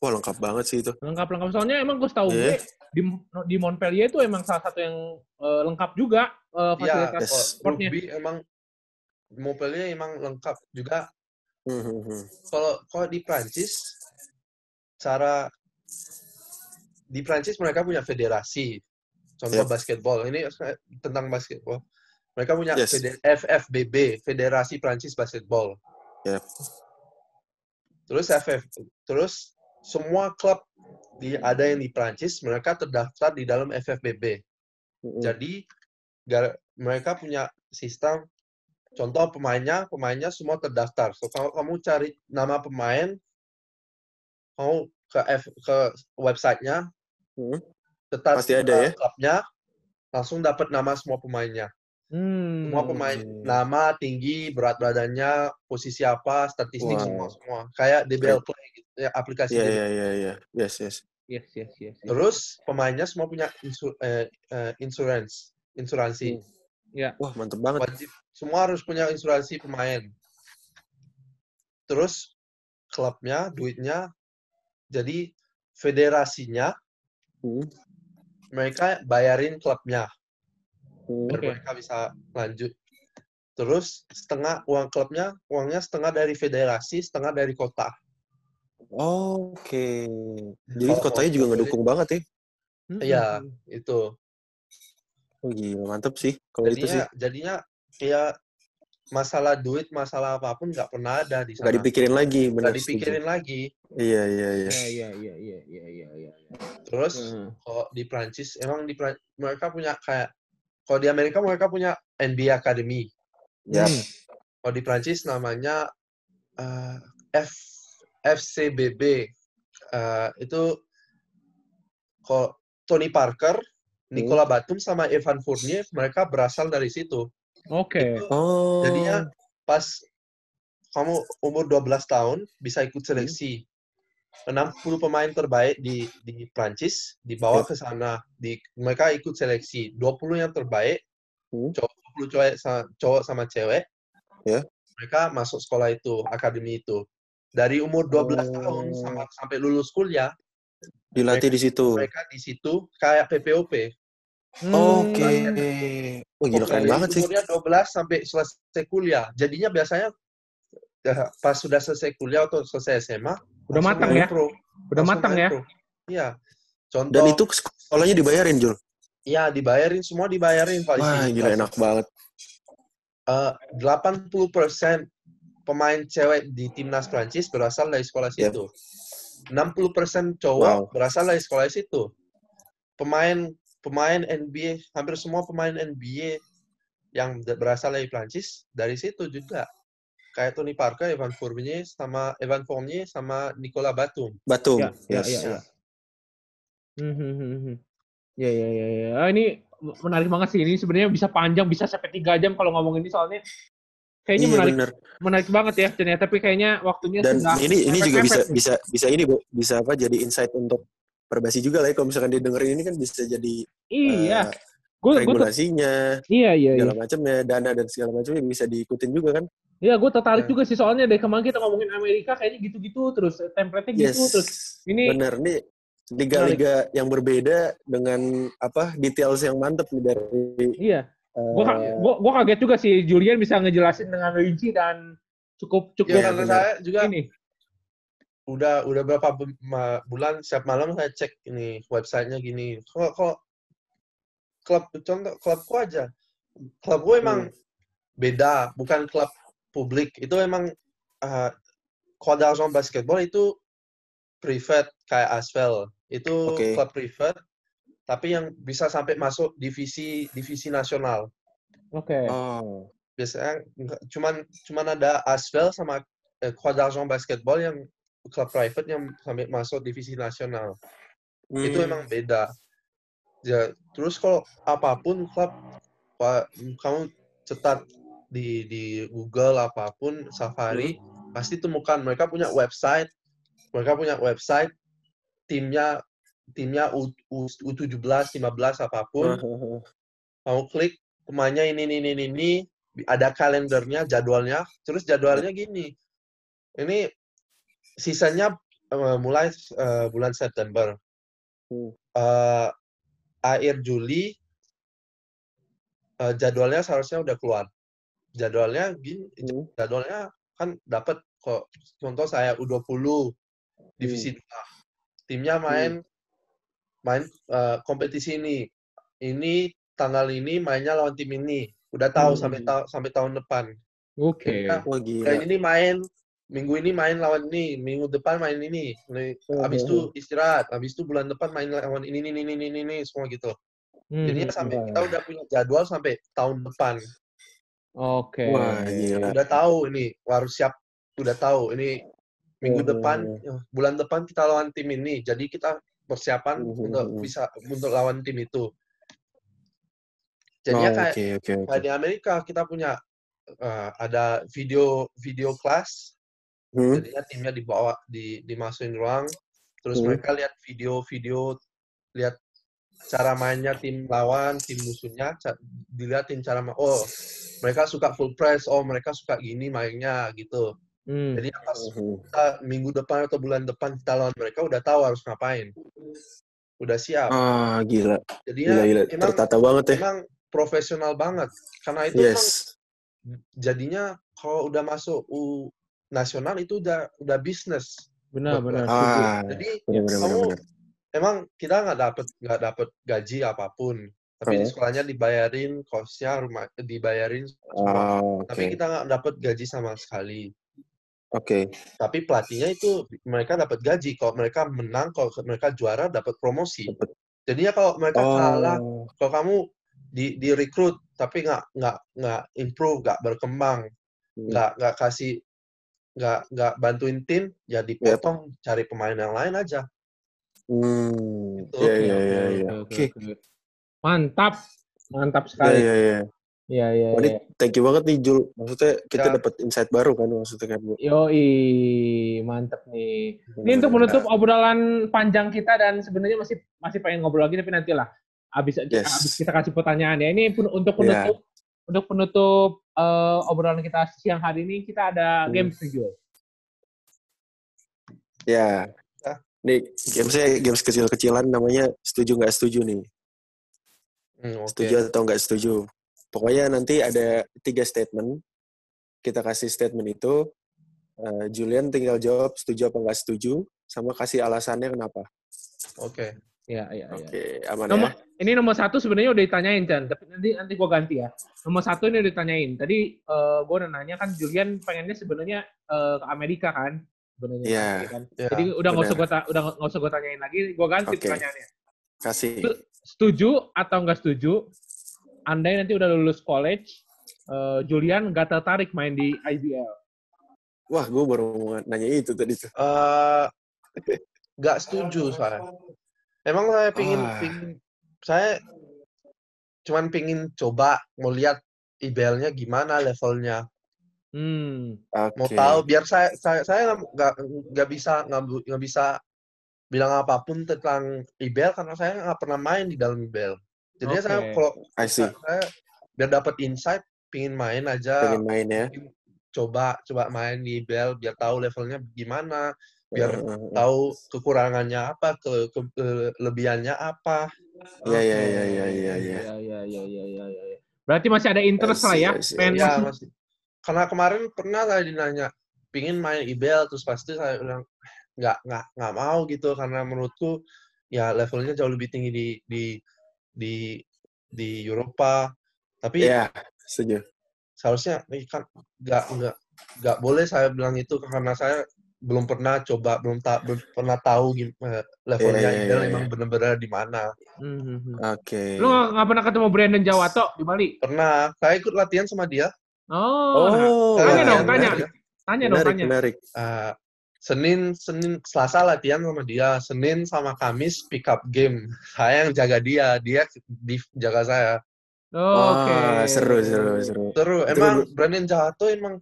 Wah lengkap banget sih itu. Lengkap-lengkap. Soalnya emang gue tahu gue di, di Montpellier itu emang salah satu yang eh, lengkap juga eh, Iya, fasilitas Yes. kalau sportnya. rugby emang Montpellier emang lengkap juga. Hmm, hmm, hmm. Kalau kalau di Prancis cara di Prancis mereka punya federasi. Contoh Yep. basketball. Ini tentang basketball. Mereka punya Yes. FFBB, Federasi Prancis Basketball. Yep. Terus FF, terus semua klub di ada yang di Prancis mereka terdaftar di dalam FFBB. Hmm, Jadi gara- mereka punya sistem contoh pemainnya, pemainnya semua terdaftar. So kalau kamu cari nama pemain, kamu ke F, ke websitenya, Hmm. tetap Pasti ada ya? klubnya, langsung dapat nama semua pemainnya. Hmm. Semua pemain nama, tinggi, berat badannya, posisi apa, statistik Wow. semua semua. Kayak DBL Play ya, aplikasi Iya DBL. iya iya iya. Yes yes. Yes, yes, yes. yes. Terus pemainnya semua punya insu, eh, eh, insurance, insuransi. Hmm. Ya. Wah, mantep banget. Wajib semua harus punya insuransi pemain. Terus klubnya, duitnya, jadi federasinya Hmm. mereka bayarin klubnya Hmm. biar Oke. mereka bisa lanjut. Terus setengah uang klubnya, uangnya setengah dari federasi, setengah dari kota. Oke. Jadi Kalau kotanya juga ngedukung banget ya. Iya, hmm, itu. Oh gila, mantep sih. Kalau itu sih. Jadinya, kayak masalah duit, masalah apa pun nggak pernah ada di sana. Nggak dipikirin lagi, benar. Nggak dipikirin lagi. Iya, iya, iya. Iya, iya, iya, iya, iya, iya, iya. Terus Hmm. kalau di Prancis emang di Pran- mereka punya kayak kalau di Amerika mereka punya NBA Academy. Ya. Hmm. Kalau di Prancis namanya eh, F FCBB. Eh, itu kalau Tony Parker, Nicola Batum sama Evan Fournier mereka berasal dari situ. Oke. Oh. Jadinya pas kamu umur 12 tahun bisa ikut Hmm. seleksi. 60 pemain terbaik di di Prancis dibawa ke sana. Di mereka ikut seleksi. 20 yang terbaik, Hmm. cowok 20 cowok sama, cowok sama cewek. Ya. Mereka masuk sekolah itu, akademi itu. Dari umur 12 tahun Oh. sama, sampai lulus kuliah, dilatih di situ. mereka di situ kayak PPOP. Hmm. Oke. Oh gila keren Dari banget sih. Umurnya 12 sampai selesai kuliah. Jadinya biasanya ya, pas sudah selesai kuliah atau selesai SMA, Udah matang ya? Pro. Udah matang ya? Iya. Contoh, Dan itu sekolahnya dibayarin, Jul. ya dibayarin semua dibayarin Pak Wah, gila enak banget. Eh, 80% pemain cewek di timnas Prancis berasal dari sekolah Yep. situ. 60% cowok Wow. berasal dari sekolah situ. Pemain pemain NBA, hampir semua pemain NBA yang berasal dari Prancis dari situ juga. Kayak Tony Parker, Evan Fournier sama Evan Fournier sama Nicola Batum. Batum. Ya, ya, yes. ya, ya. Hmm, hmm, hmm, hmm. Ya, ya, ya, ya. Ah, ini menarik banget sih. Ini sebenarnya bisa panjang, bisa sampai tiga jam kalau ngomong ini soalnya kayaknya Iya menarik bener. menarik banget ya. Ternyata tapi kayaknya waktunya Dan sudah ini ini juga bisa nih. bisa bisa ini Bu, bisa apa jadi insight untuk perbasi juga lah ya kalau misalkan dia dengerin ini kan bisa jadi Iya. eh, Gue gue regulasinya, iya iya iya. segala macamnya, dana dan segala macamnya bisa diikutin juga kan. Iya, gue tertarik Ya. juga sih soalnya dari kemarin kita ngomongin Amerika kayaknya gitu-gitu terus template-nya gitu Yes. terus ini Bener nih liga-liga yang berbeda dengan apa details yang mantep nih dari iya. Eh, Gue gua, gua kaget juga sih Julian bisa ngejelasin dengan rinci dan cukup cukup Ya, karena saya juga ini. udah udah berapa bulan setiap malam saya cek ini websitenya gini kok kok klub contoh klubku aja klub gue emang Hmm. beda bukan klub publik itu emang uh, Croix d'Argent basketball itu private kayak Asvel itu Oke. klub private tapi yang bisa sampai masuk divisi divisi nasional Oke. oh biasanya cuman cuman ada Asvel sama eh, Croix d'Argent basketball yang klub private yang sampai masuk divisi nasional itu Hmm. emang beda. Ya, terus kalau apa pun klub, kamu cetak di di Google apa pun Safari pasti temukan mereka punya website, mereka punya website timnya timnya U, U, U17, 15 apa pun, kamu klik pemainnya ini ini ini ini ada kalendernya, jadwalnya, terus jadwalnya gini. Ini sisanya eh, mulai eh, bulan September. Hmm. Eh, akhir Juli eh, jadwalnya seharusnya udah keluar. Jadwalnya gini, Hmm. jadwalnya kan dapat kok contoh saya U20 divisi 2. Timnya main main eh, kompetisi ini. Ini tanggal ini mainnya lawan tim ini. Udah tahu Hmm. sampai ta- sampai tahun depan. Oke. Wah gila Dan ini main minggu ini main lawan ini, minggu depan main ini. Nih, Habis itu istirahat, habis itu bulan depan main lawan ini ini ini ini, ini semua gitu. Hmm, Jadinya hmm, sampai hmm. kita udah punya jadwal sampai tahun depan. Oke. wah gila Udah tahu ini, harus siap. Udah tahu ini minggu Hmm. depan, ya, bulan depan kita lawan tim ini. Jadi kita persiapan Hmm. untuk bisa untuk lawan tim itu. Jadinya Oh, kayak oke oke kayak di Amerika kita punya uh, ada video video kelas Hmm, jadinya timnya dibawa di dimasukin ruang terus Hmm. mereka lihat video-video lihat cara mainnya tim lawan tim musuhnya diliatin cara ma- oh mereka suka full press oh mereka suka gini mainnya gitu Hmm. jadi pas Mhm. kita minggu depan atau bulan depan kita lawan mereka udah tahu harus ngapain udah siap Ah, gila. jadinya Gila, gila. emang Tertata banget ya. emang profesional banget karena itu emang Yes. jadinya kalau udah masuk U nasional itu udah udah bisnis Benar, benar. Ah, jadi benar benar kamu benar. emang kita nggak dapet nggak dapet gaji apa pun tapi di Oh. sekolahnya dibayarin kosnya rumah dibayarin semua Ah, oke. tapi kita nggak dapet gaji sama sekali Oke. tapi pelatihnya itu mereka dapat gaji kalau mereka menang kalau mereka juara dapat promosi Dapet. jadinya kalau mereka kalah Oh, kalau kamu di di rekrut tapi nggak nggak nggak improve nggak berkembang Hmm. nggak nggak kasih nggak nggak bantuin tim ya dipotong cari pemain yang lain aja Hmm. Gitu. Iya Oke, iya iya oke, iya. Mantap. Mantap Iya sekali. iya iya. Iya, iya, ini iya. thank you banget nih Jul. Maksudnya kita Ya. dapat insight baru kan maksudnya kan Bu. Yoi, mantep nih. Ini untuk menutup obrolan panjang kita dan sebenarnya masih masih pengen ngobrol lagi tapi nantilah abis Yes. abis kita kasih pertanyaan ya. Ini pun untuk penutup untuk penutup eh, obrolan kita siang hari ini kita ada Hmm. game studio. Ya. Ya. Nih gamesnya games kecil-kecilan namanya setuju nggak setuju nih. Hmm, oke Setuju atau nggak setuju. Pokoknya nanti ada tiga statement. Kita kasih statement itu. eh, Julian tinggal jawab setuju apa nggak setuju, sama kasih alasannya kenapa. oke Iya, iya, iya. Oke, aman Nomor, ya. ini nomor satu sebenarnya udah ditanyain Chan, tapi nanti nanti gua ganti ya. Nomor satu ini udah ditanyain. Tadi eh, gua udah nanya kan Julian pengennya sebenarnya eh, ke Amerika kan, sebenarnya. Iya. ya kan? Ya, Jadi udah nggak usah ta- udah nggak usah gua tanyain lagi, gua ganti Oke. pertanyaannya. Kasih. Setuju atau nggak setuju? Andai nanti udah lulus college, eh, Julian nggak tertarik main di IBL. Wah, gue baru mau nanya itu tadi tuh. Eh, nggak setuju saya emang saya pingin, Ah. pingin saya cuman pingin coba mau lihat IBL-nya gimana levelnya Hmm. Oke. mau tahu biar saya saya saya nggak- nggak bisa nggak bisa bilang apa pun tentang IBL karena saya nggak pernah main di dalam IBL jadinya saya Oke. kalau I see. saya biar dapat insight pingin main aja Pengen main ya. coba coba main di IBL biar tahu levelnya gimana biar eh. tahu kekurangannya apa ke, ke- kelebihannya apa Iya, iya, iya, iya, iya, iya. Iya, iya, iya, iya, iya, iya. Berarti masih ada interest lah ya. Pengen ya masih- masih karena kemarin pernah saya dinanya pingin main IBL terus pasti saya bilang nggak nggak nggak mau gitu karena menurutku ya levelnya jauh lebih tinggi di di di di Eropa tapi Iya, setuju. seharusnya ini kan nggak nggak nggak boleh saya bilang itu karena saya belum pernah coba belum tak belum pernah tahu gimana levelnya Iya, iya, IBL iya, emang benar-benar di mana Hmm, hmm, hmm. Oke. Lu nggak pernah ketemu Brandon Jawato di Bali? pernah saya ikut latihan sama dia Oh, nah. Oh, Tanya Latihan dong, tanya. tanya dong, menarik, tanya. menarik. Eh, Senin Senin Selasa latihan sama dia Senin sama Kamis pick up game saya yang jaga dia dia di jaga saya Oh, Oke. Wah, seru, seru, seru. Itu emang lu- Brandon Jahato emang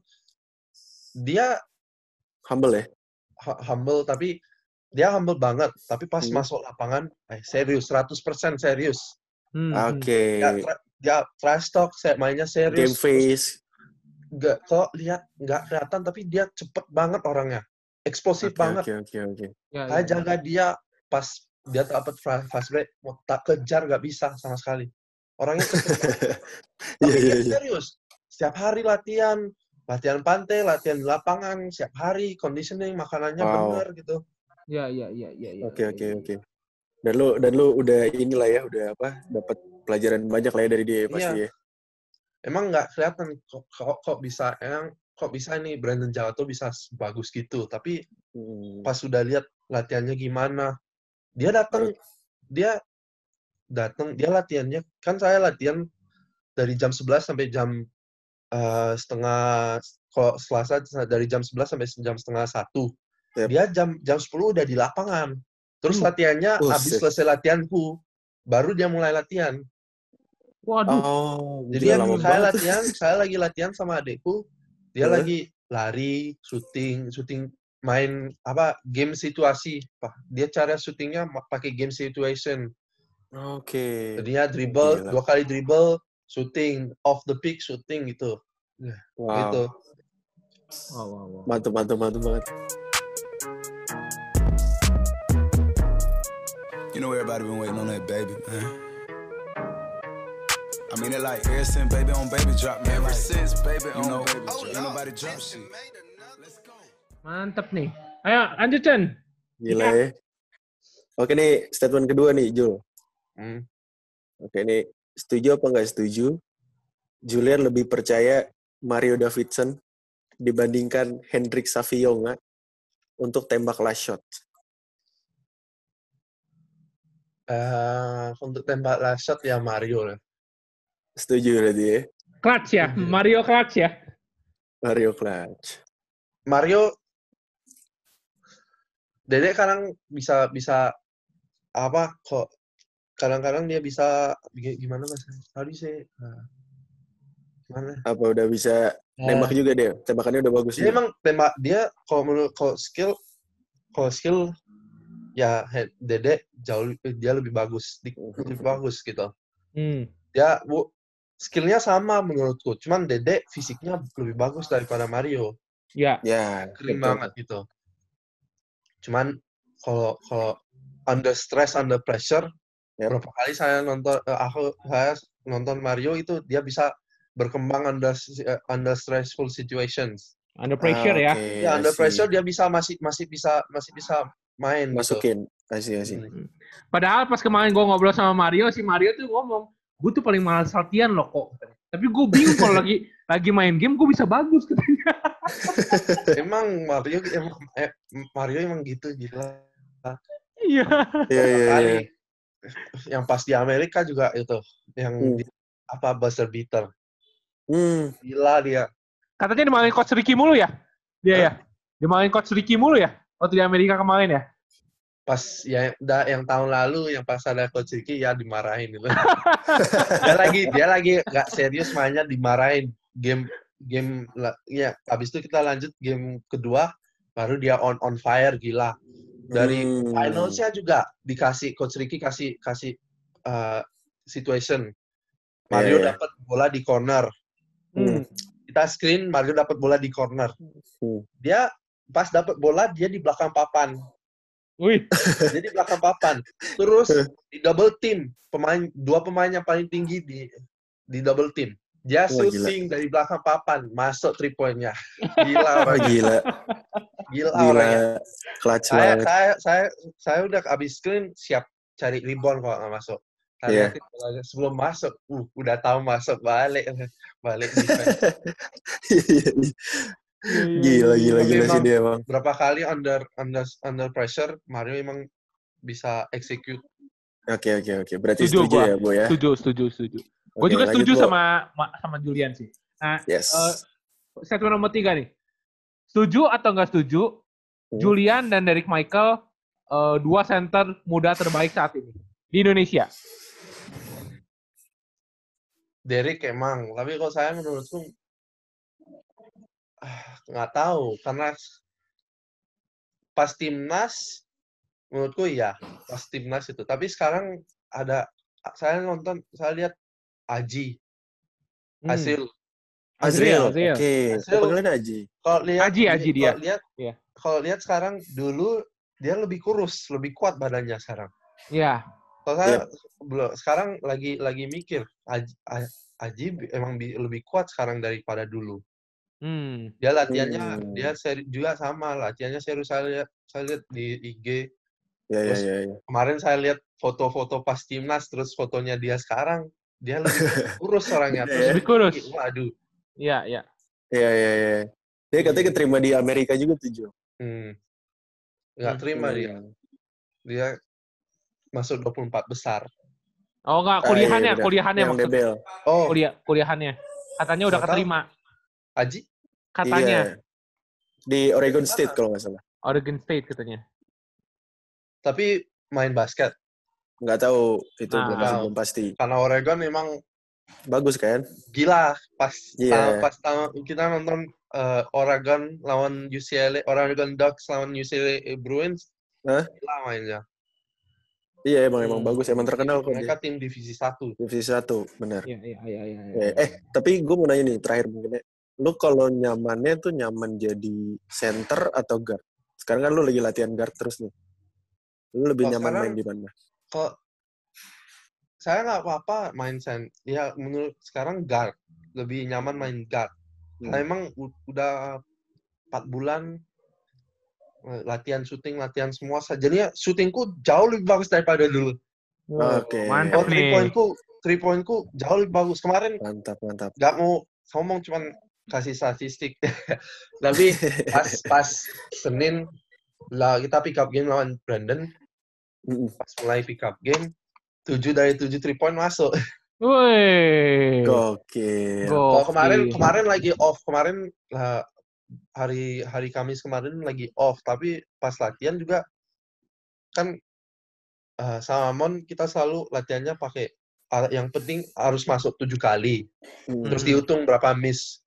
dia Humble ya? hu- humble tapi dia humble banget tapi pas Hmm. masuk lapangan eh, serius 100% serius Hmm, hmm. Oke. dia, tra- dia trash talk saya mainnya Game serius face. nggak kok lihat nggak kelihatan tapi dia cepet banget orangnya eksplosif Oke, banget oke, oke, oke. Ya, saya ya. jaga dia pas dia dapat fa- fast break mau tak kejar nggak bisa sama sekali orangnya tapi Iya, dia iya, iya. serius setiap hari latihan latihan pantai latihan di lapangan setiap hari conditioning makanannya Wow. bener gitu Ya, ya, ya, ya, ya. Oke, ya, oke, ya. oke. Dan lu dan lu udah inilah ya, udah apa? Dapat pelajaran banyak lah ya dari dia ya, pasti Iya. ya. emang nggak kelihatan kok, kok kok bisa emang kok bisa ini Brandon Jawato bisa bagus gitu tapi Hmm. pas sudah lihat latihannya gimana dia datang dia datang dia latihannya kan saya latihan dari jam 11 sampai jam eh, setengah kalau Selasa dari jam 11 sampai jam setengah satu Yep. dia jam jam 10 udah di lapangan terus Hmm. latihannya Buset. habis selesai latihanku baru dia mulai latihan Waduh. Oh, jadi yang lama saya banget. latihan saya lagi latihan sama adekku dia lagi lari syuting syuting main apa game situasi. Pak. Dia cara syutingnya pakai game situation. Oke. Jadinya dribble, Gila. dua kali dribble, shooting, off the pick, shooting gitu. Wow. Gitu. Wow, wow, wow. Mantap, mantap, mantap banget. You know everybody been waiting on that baby, man. I mean it like ever since baby on baby drop, man. Ever since baby on know, baby drop. Ain't nobody drop shit. Mantep nih. Ayo, lanjut Chen. Gila ya. Oke nih, statement kedua nih, Jul. Hmm. Oke nih, setuju apa nggak setuju? Julian lebih percaya Mario Davidson dibandingkan Hendrik Savionga untuk tembak last shot. Eh, untuk tembak last shot ya Mario lah. Setuju berarti ya? Clutch ya, Mario Clutch ya. Mario clutch. Mario Dedek kadang bisa bisa apa kok kadang-kadang dia bisa gi- gimana mas tadi sih nah, gimana Apa udah bisa nembak juga dia? Tembakannya udah bagus dia juga. emang tembak dia kalau menurut kalau skill kalau skill ya Dedek jauh dia lebih bagus lebih bagus gitu Hmm. dia bu skillnya sama menurutku cuman Dedek fisiknya lebih bagus daripada Mario Ya. Ya, betul. banget gitu. Cuman kalau kalau under stress, under pressure, Yep. berapa kali saya nonton, eh, aku saya nonton Mario itu dia bisa berkembang under eh, under stressful situations. Under pressure Ah, ya. oke, Ya I under pressure dia bisa masih masih bisa masih bisa main. gitu. Masukin. Asih, asih. Hmm. Padahal pas kemarin gue ngobrol sama Mario, si Mario tuh ngomong, gue tuh paling malas latihan loh kok. Tapi gue bingung kalau lagi lagi main game gue bisa bagus katanya. Emang Mario emang eh, Mario emang gitu gila. Iya. Iya, iya, iya. Yang pas di Amerika juga itu yang Hmm. di- apa buzzer beater. Hmm, Gila dia. Katanya dimainin coach Ricky mulu ya? Dia ya? Dimainin coach Ricky mulu ya? Waktu di Amerika kemarin ya? Pas ya da, yang tahun lalu yang pas ada coach Ricky ya dimarahin gitu. dia lagi dia lagi nggak serius mainnya dimarahin game game ya habis itu kita lanjut game kedua baru dia on on fire gila dari Hmm. finalsnya juga dikasih coach Ricky kasih kasih uh, situation Mario Iya, iya. dapat bola di corner Hmm. kita screen Mario dapat bola di corner Hmm. dia pas dapat bola dia di belakang papan Wih. dia di belakang papan. Terus di double team, pemain dua pemain yang paling tinggi di di double team. Dia Wah, shooting dari belakang papan, masuk three point-nya. Gila gila. Gila, Gila. orangnya. Clutch Saya, banget. saya saya saya udah habis screen siap cari rebound kalau nggak masuk. Saya liatin bolanya. sebelum masuk, uh, udah tahu masuk balik balik defense. Gila, gila, Tapi gila sih emang- dia emang. Berapa kali under under under pressure Mario emang bisa execute. Oke, oke, oke. Berarti Setuju setuju, gua. ya, Bu ya? Setuju, setuju, setuju. Gue Oke, juga setuju Bu. sama ma- sama Julian sih. Nah, Yes. eh, statement nomor tiga nih. Setuju atau nggak setuju? Hmm. Julian dan Derek Michael eh, dua center muda terbaik saat ini di Indonesia. Derek emang, tapi kalau saya menurutku ah, nggak tahu karena pas timnas menurutku iya pas timnas itu. Tapi sekarang ada saya nonton saya lihat Aji Hmm. hasil Azriel. Azriel. Oke. Azriel. Oh, panggilannya Aji. kalau lihat Aji, Aji dia. kalau lihat Iya. kalau lihat sekarang dulu dia lebih kurus lebih kuat badannya sekarang. Ya, Kalau saya belum sekarang lagi lagi mikir Aji, Aji emang bi- lebih kuat sekarang daripada dulu. Hmm. Dia latihannya Hmm. dia seri juga sama latihannya serius saya lihat saya lihat di IG Ya, ya, Terus- ya, ya. kemarin saya lihat foto-foto pas timnas terus fotonya dia sekarang dia lebih kurus orangnya Iya, terus Lebih kurus. waduh Iya, iya. Ya, ya, ya. Dia katanya keterima di Amerika juga tuh, Jo. hmm, nggak Hmm. terima dia dia masuk 24 besar Oh enggak, Ah, iya, kuliahannya, kuliahannya Yang maksud debel. oh kuliah kuliahannya. Katanya udah tahu. keterima. Aji Katanya Iya. Di Oregon State kalau nggak salah. Oregon State katanya. tapi main basket Nggak tahu itu Nah. belum, belum pasti. karena Oregon memang bagus kan? Gila pas ta- pas ta- kita nonton eh, Oregon lawan UCLA, Oregon Ducks lawan UCLA Bruins. Hah? Gila mainnya. Iya emang emang bagus, emang terkenal kok Mereka dia. tim divisi satu. Divisi satu, benar. Iya, iya, iya, iya. iya. Eh, eh, tapi gue mau nanya nih terakhir mungkin ya. Lu kalau nyamannya tuh nyaman jadi center atau guard? Sekarang kan lu lagi latihan guard terus nih. Lu lebih Oh, nyaman sekarang- main di mana? Kalau saya nggak apa-apa main sen, ya menurut sekarang guard lebih nyaman main guard. Hmm. Karena emang udah empat bulan eh, latihan syuting, latihan semua. Jadinya syutingku jauh lebih bagus daripada dulu. Oke. Mantap Oh, three nih. pointku, three pointku jauh lebih bagus. Kemarin Mantap, mantap. nggak mau ngomong cuman kasih statistik. Tapi pas pas Senin lah kita pick up game lawan Brandon, pas mulai pick up game, 7 dari 7 three point masuk. Woi. Gokil. Kalau kemarin kemarin lagi off, kemarin lah, hari hari Kamis kemarin lagi off, tapi pas latihan juga kan eh, sama Mon kita selalu latihannya pakai yang penting harus masuk tujuh kali, Hmm. terus dihitung berapa miss.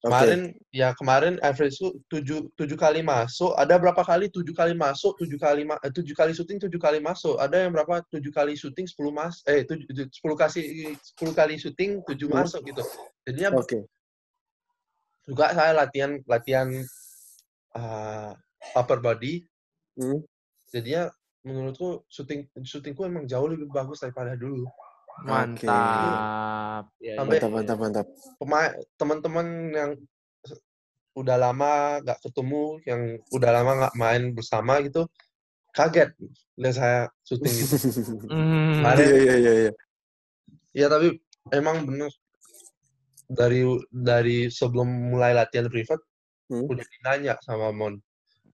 Kemarin ya kemarin average tujuh tujuh kali masuk. Ada berapa kali tujuh kali masuk, tujuh kali ma eh, tujuh kali syuting, tujuh kali masuk. Ada yang berapa tujuh kali syuting, sepuluh mas eh tujuh sepuluh kasih sepuluh kali syuting, tujuh masuk gitu. Jadinya Oke. juga saya latihan latihan uh, upper body. Hmm. Jadinya menurutku syuting syutingku emang jauh lebih bagus daripada dulu. Mantap. Ya, Sampai- ya, Mantap, mantap, mantap. Pemain teman-teman yang udah lama nggak ketemu, yang udah lama nggak main bersama gitu, kaget lihat saya syuting gitu. Kemarin- Iya, iya, iya, iya. Ya tapi emang bener dari dari sebelum mulai latihan privat Hmm. udah ditanya sama Mon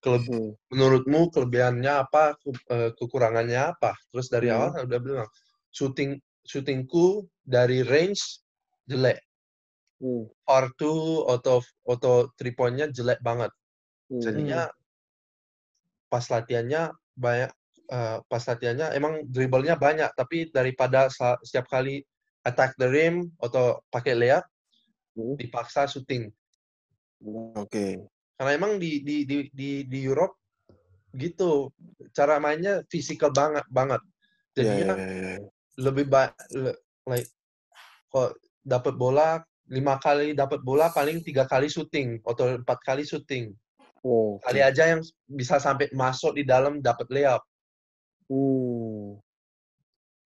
"Kele- Hmm. menurutmu kelebihannya apa ke- eh, kekurangannya apa terus dari Hmm. awal saya udah bilang shooting shootingku dari range jelek Hmm. far two atau atau three pointnya jelek banget Hmm. jadinya pas latihannya banyak eh, pas latihannya emang dribblenya banyak tapi daripada setiap kali attack the rim atau pakai layup Hmm. dipaksa shooting Oke. karena emang di di di di, di Europe gitu cara mainnya fisikal banget banget Iya, jadinya iya, iya. Lebih baik like kok dapat bola lima kali dapat bola paling tiga kali syuting atau empat kali syuting Oh, kali aja yang bisa sampai masuk di dalam dapat layup Hmm.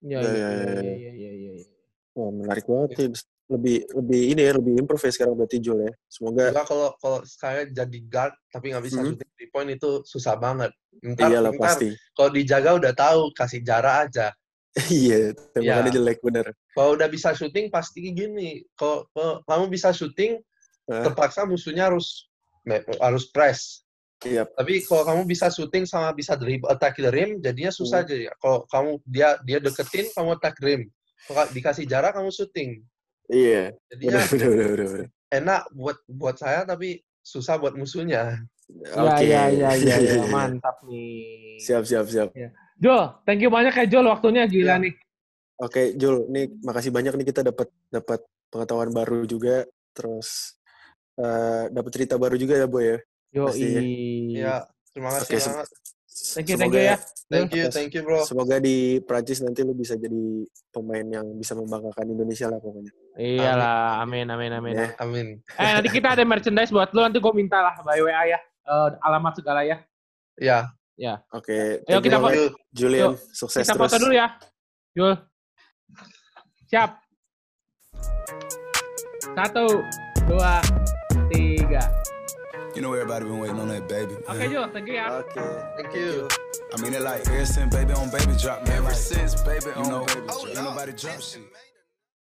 Ya, Ya, ya, ya, ya, ya, ya, ya. ya, ya, ya, ya. Wah, menarik banget nih. Lebih lebih ini ya, lebih improve ya sekarang berarti Jul ya. Semoga kalau kalau saya jadi guard tapi nggak bisa Hmm. shooting three point itu susah banget ntar, iyalah ntar pasti. kalau dijaga udah tahu kasih jarak aja Iya, tembakannya Iya. jelek bener. kalau udah bisa syuting pasti gini kalau, kamu bisa syuting Hah? terpaksa musuhnya harus harus press Iya. tapi kalau kamu bisa syuting sama bisa dribble attack the rim jadinya susah Hmm. aja kalau kamu dia dia deketin kamu attack rim kalau dikasih jarak kamu syuting Iya. jadinya Bener, bener, bener, bener. enak buat buat saya tapi susah buat musuhnya Ya, Oke. ya, ya, ya, Iya, ya, iya. mantap nih. Siap, siap, siap. Jol, thank you banyak ya Jol waktunya gila Ya. nih. Oke, Jul, nih makasih banyak nih kita dapat dapat pengetahuan baru juga, terus eh dapat cerita baru juga ya, Boy ya. Yo, Pasti ya. ya terima kasih Oke, se- banget Thank you, thank you ya. thank you thank you bro Semoga di Prancis nanti lu bisa jadi pemain yang bisa membanggakan Indonesia lah pokoknya. Iyalah, amin, amin, amin. Ya. amin Eh, nanti kita ada merchandise buat lu, nanti gue minta lah by WA ya. Eh, alamat segala ya. ya Oke, Ayo thank kita you foto. Julian. Yuk, Sukses Kita terus. foto dulu ya. Jul. Siap. Satu, dua, tiga. You know everybody been waiting on that baby. Oke Jul, thank you ya. Oke. thank you I mean it like ever since baby on baby drop. Ever since baby on baby drop. Ain't nobody drop shit.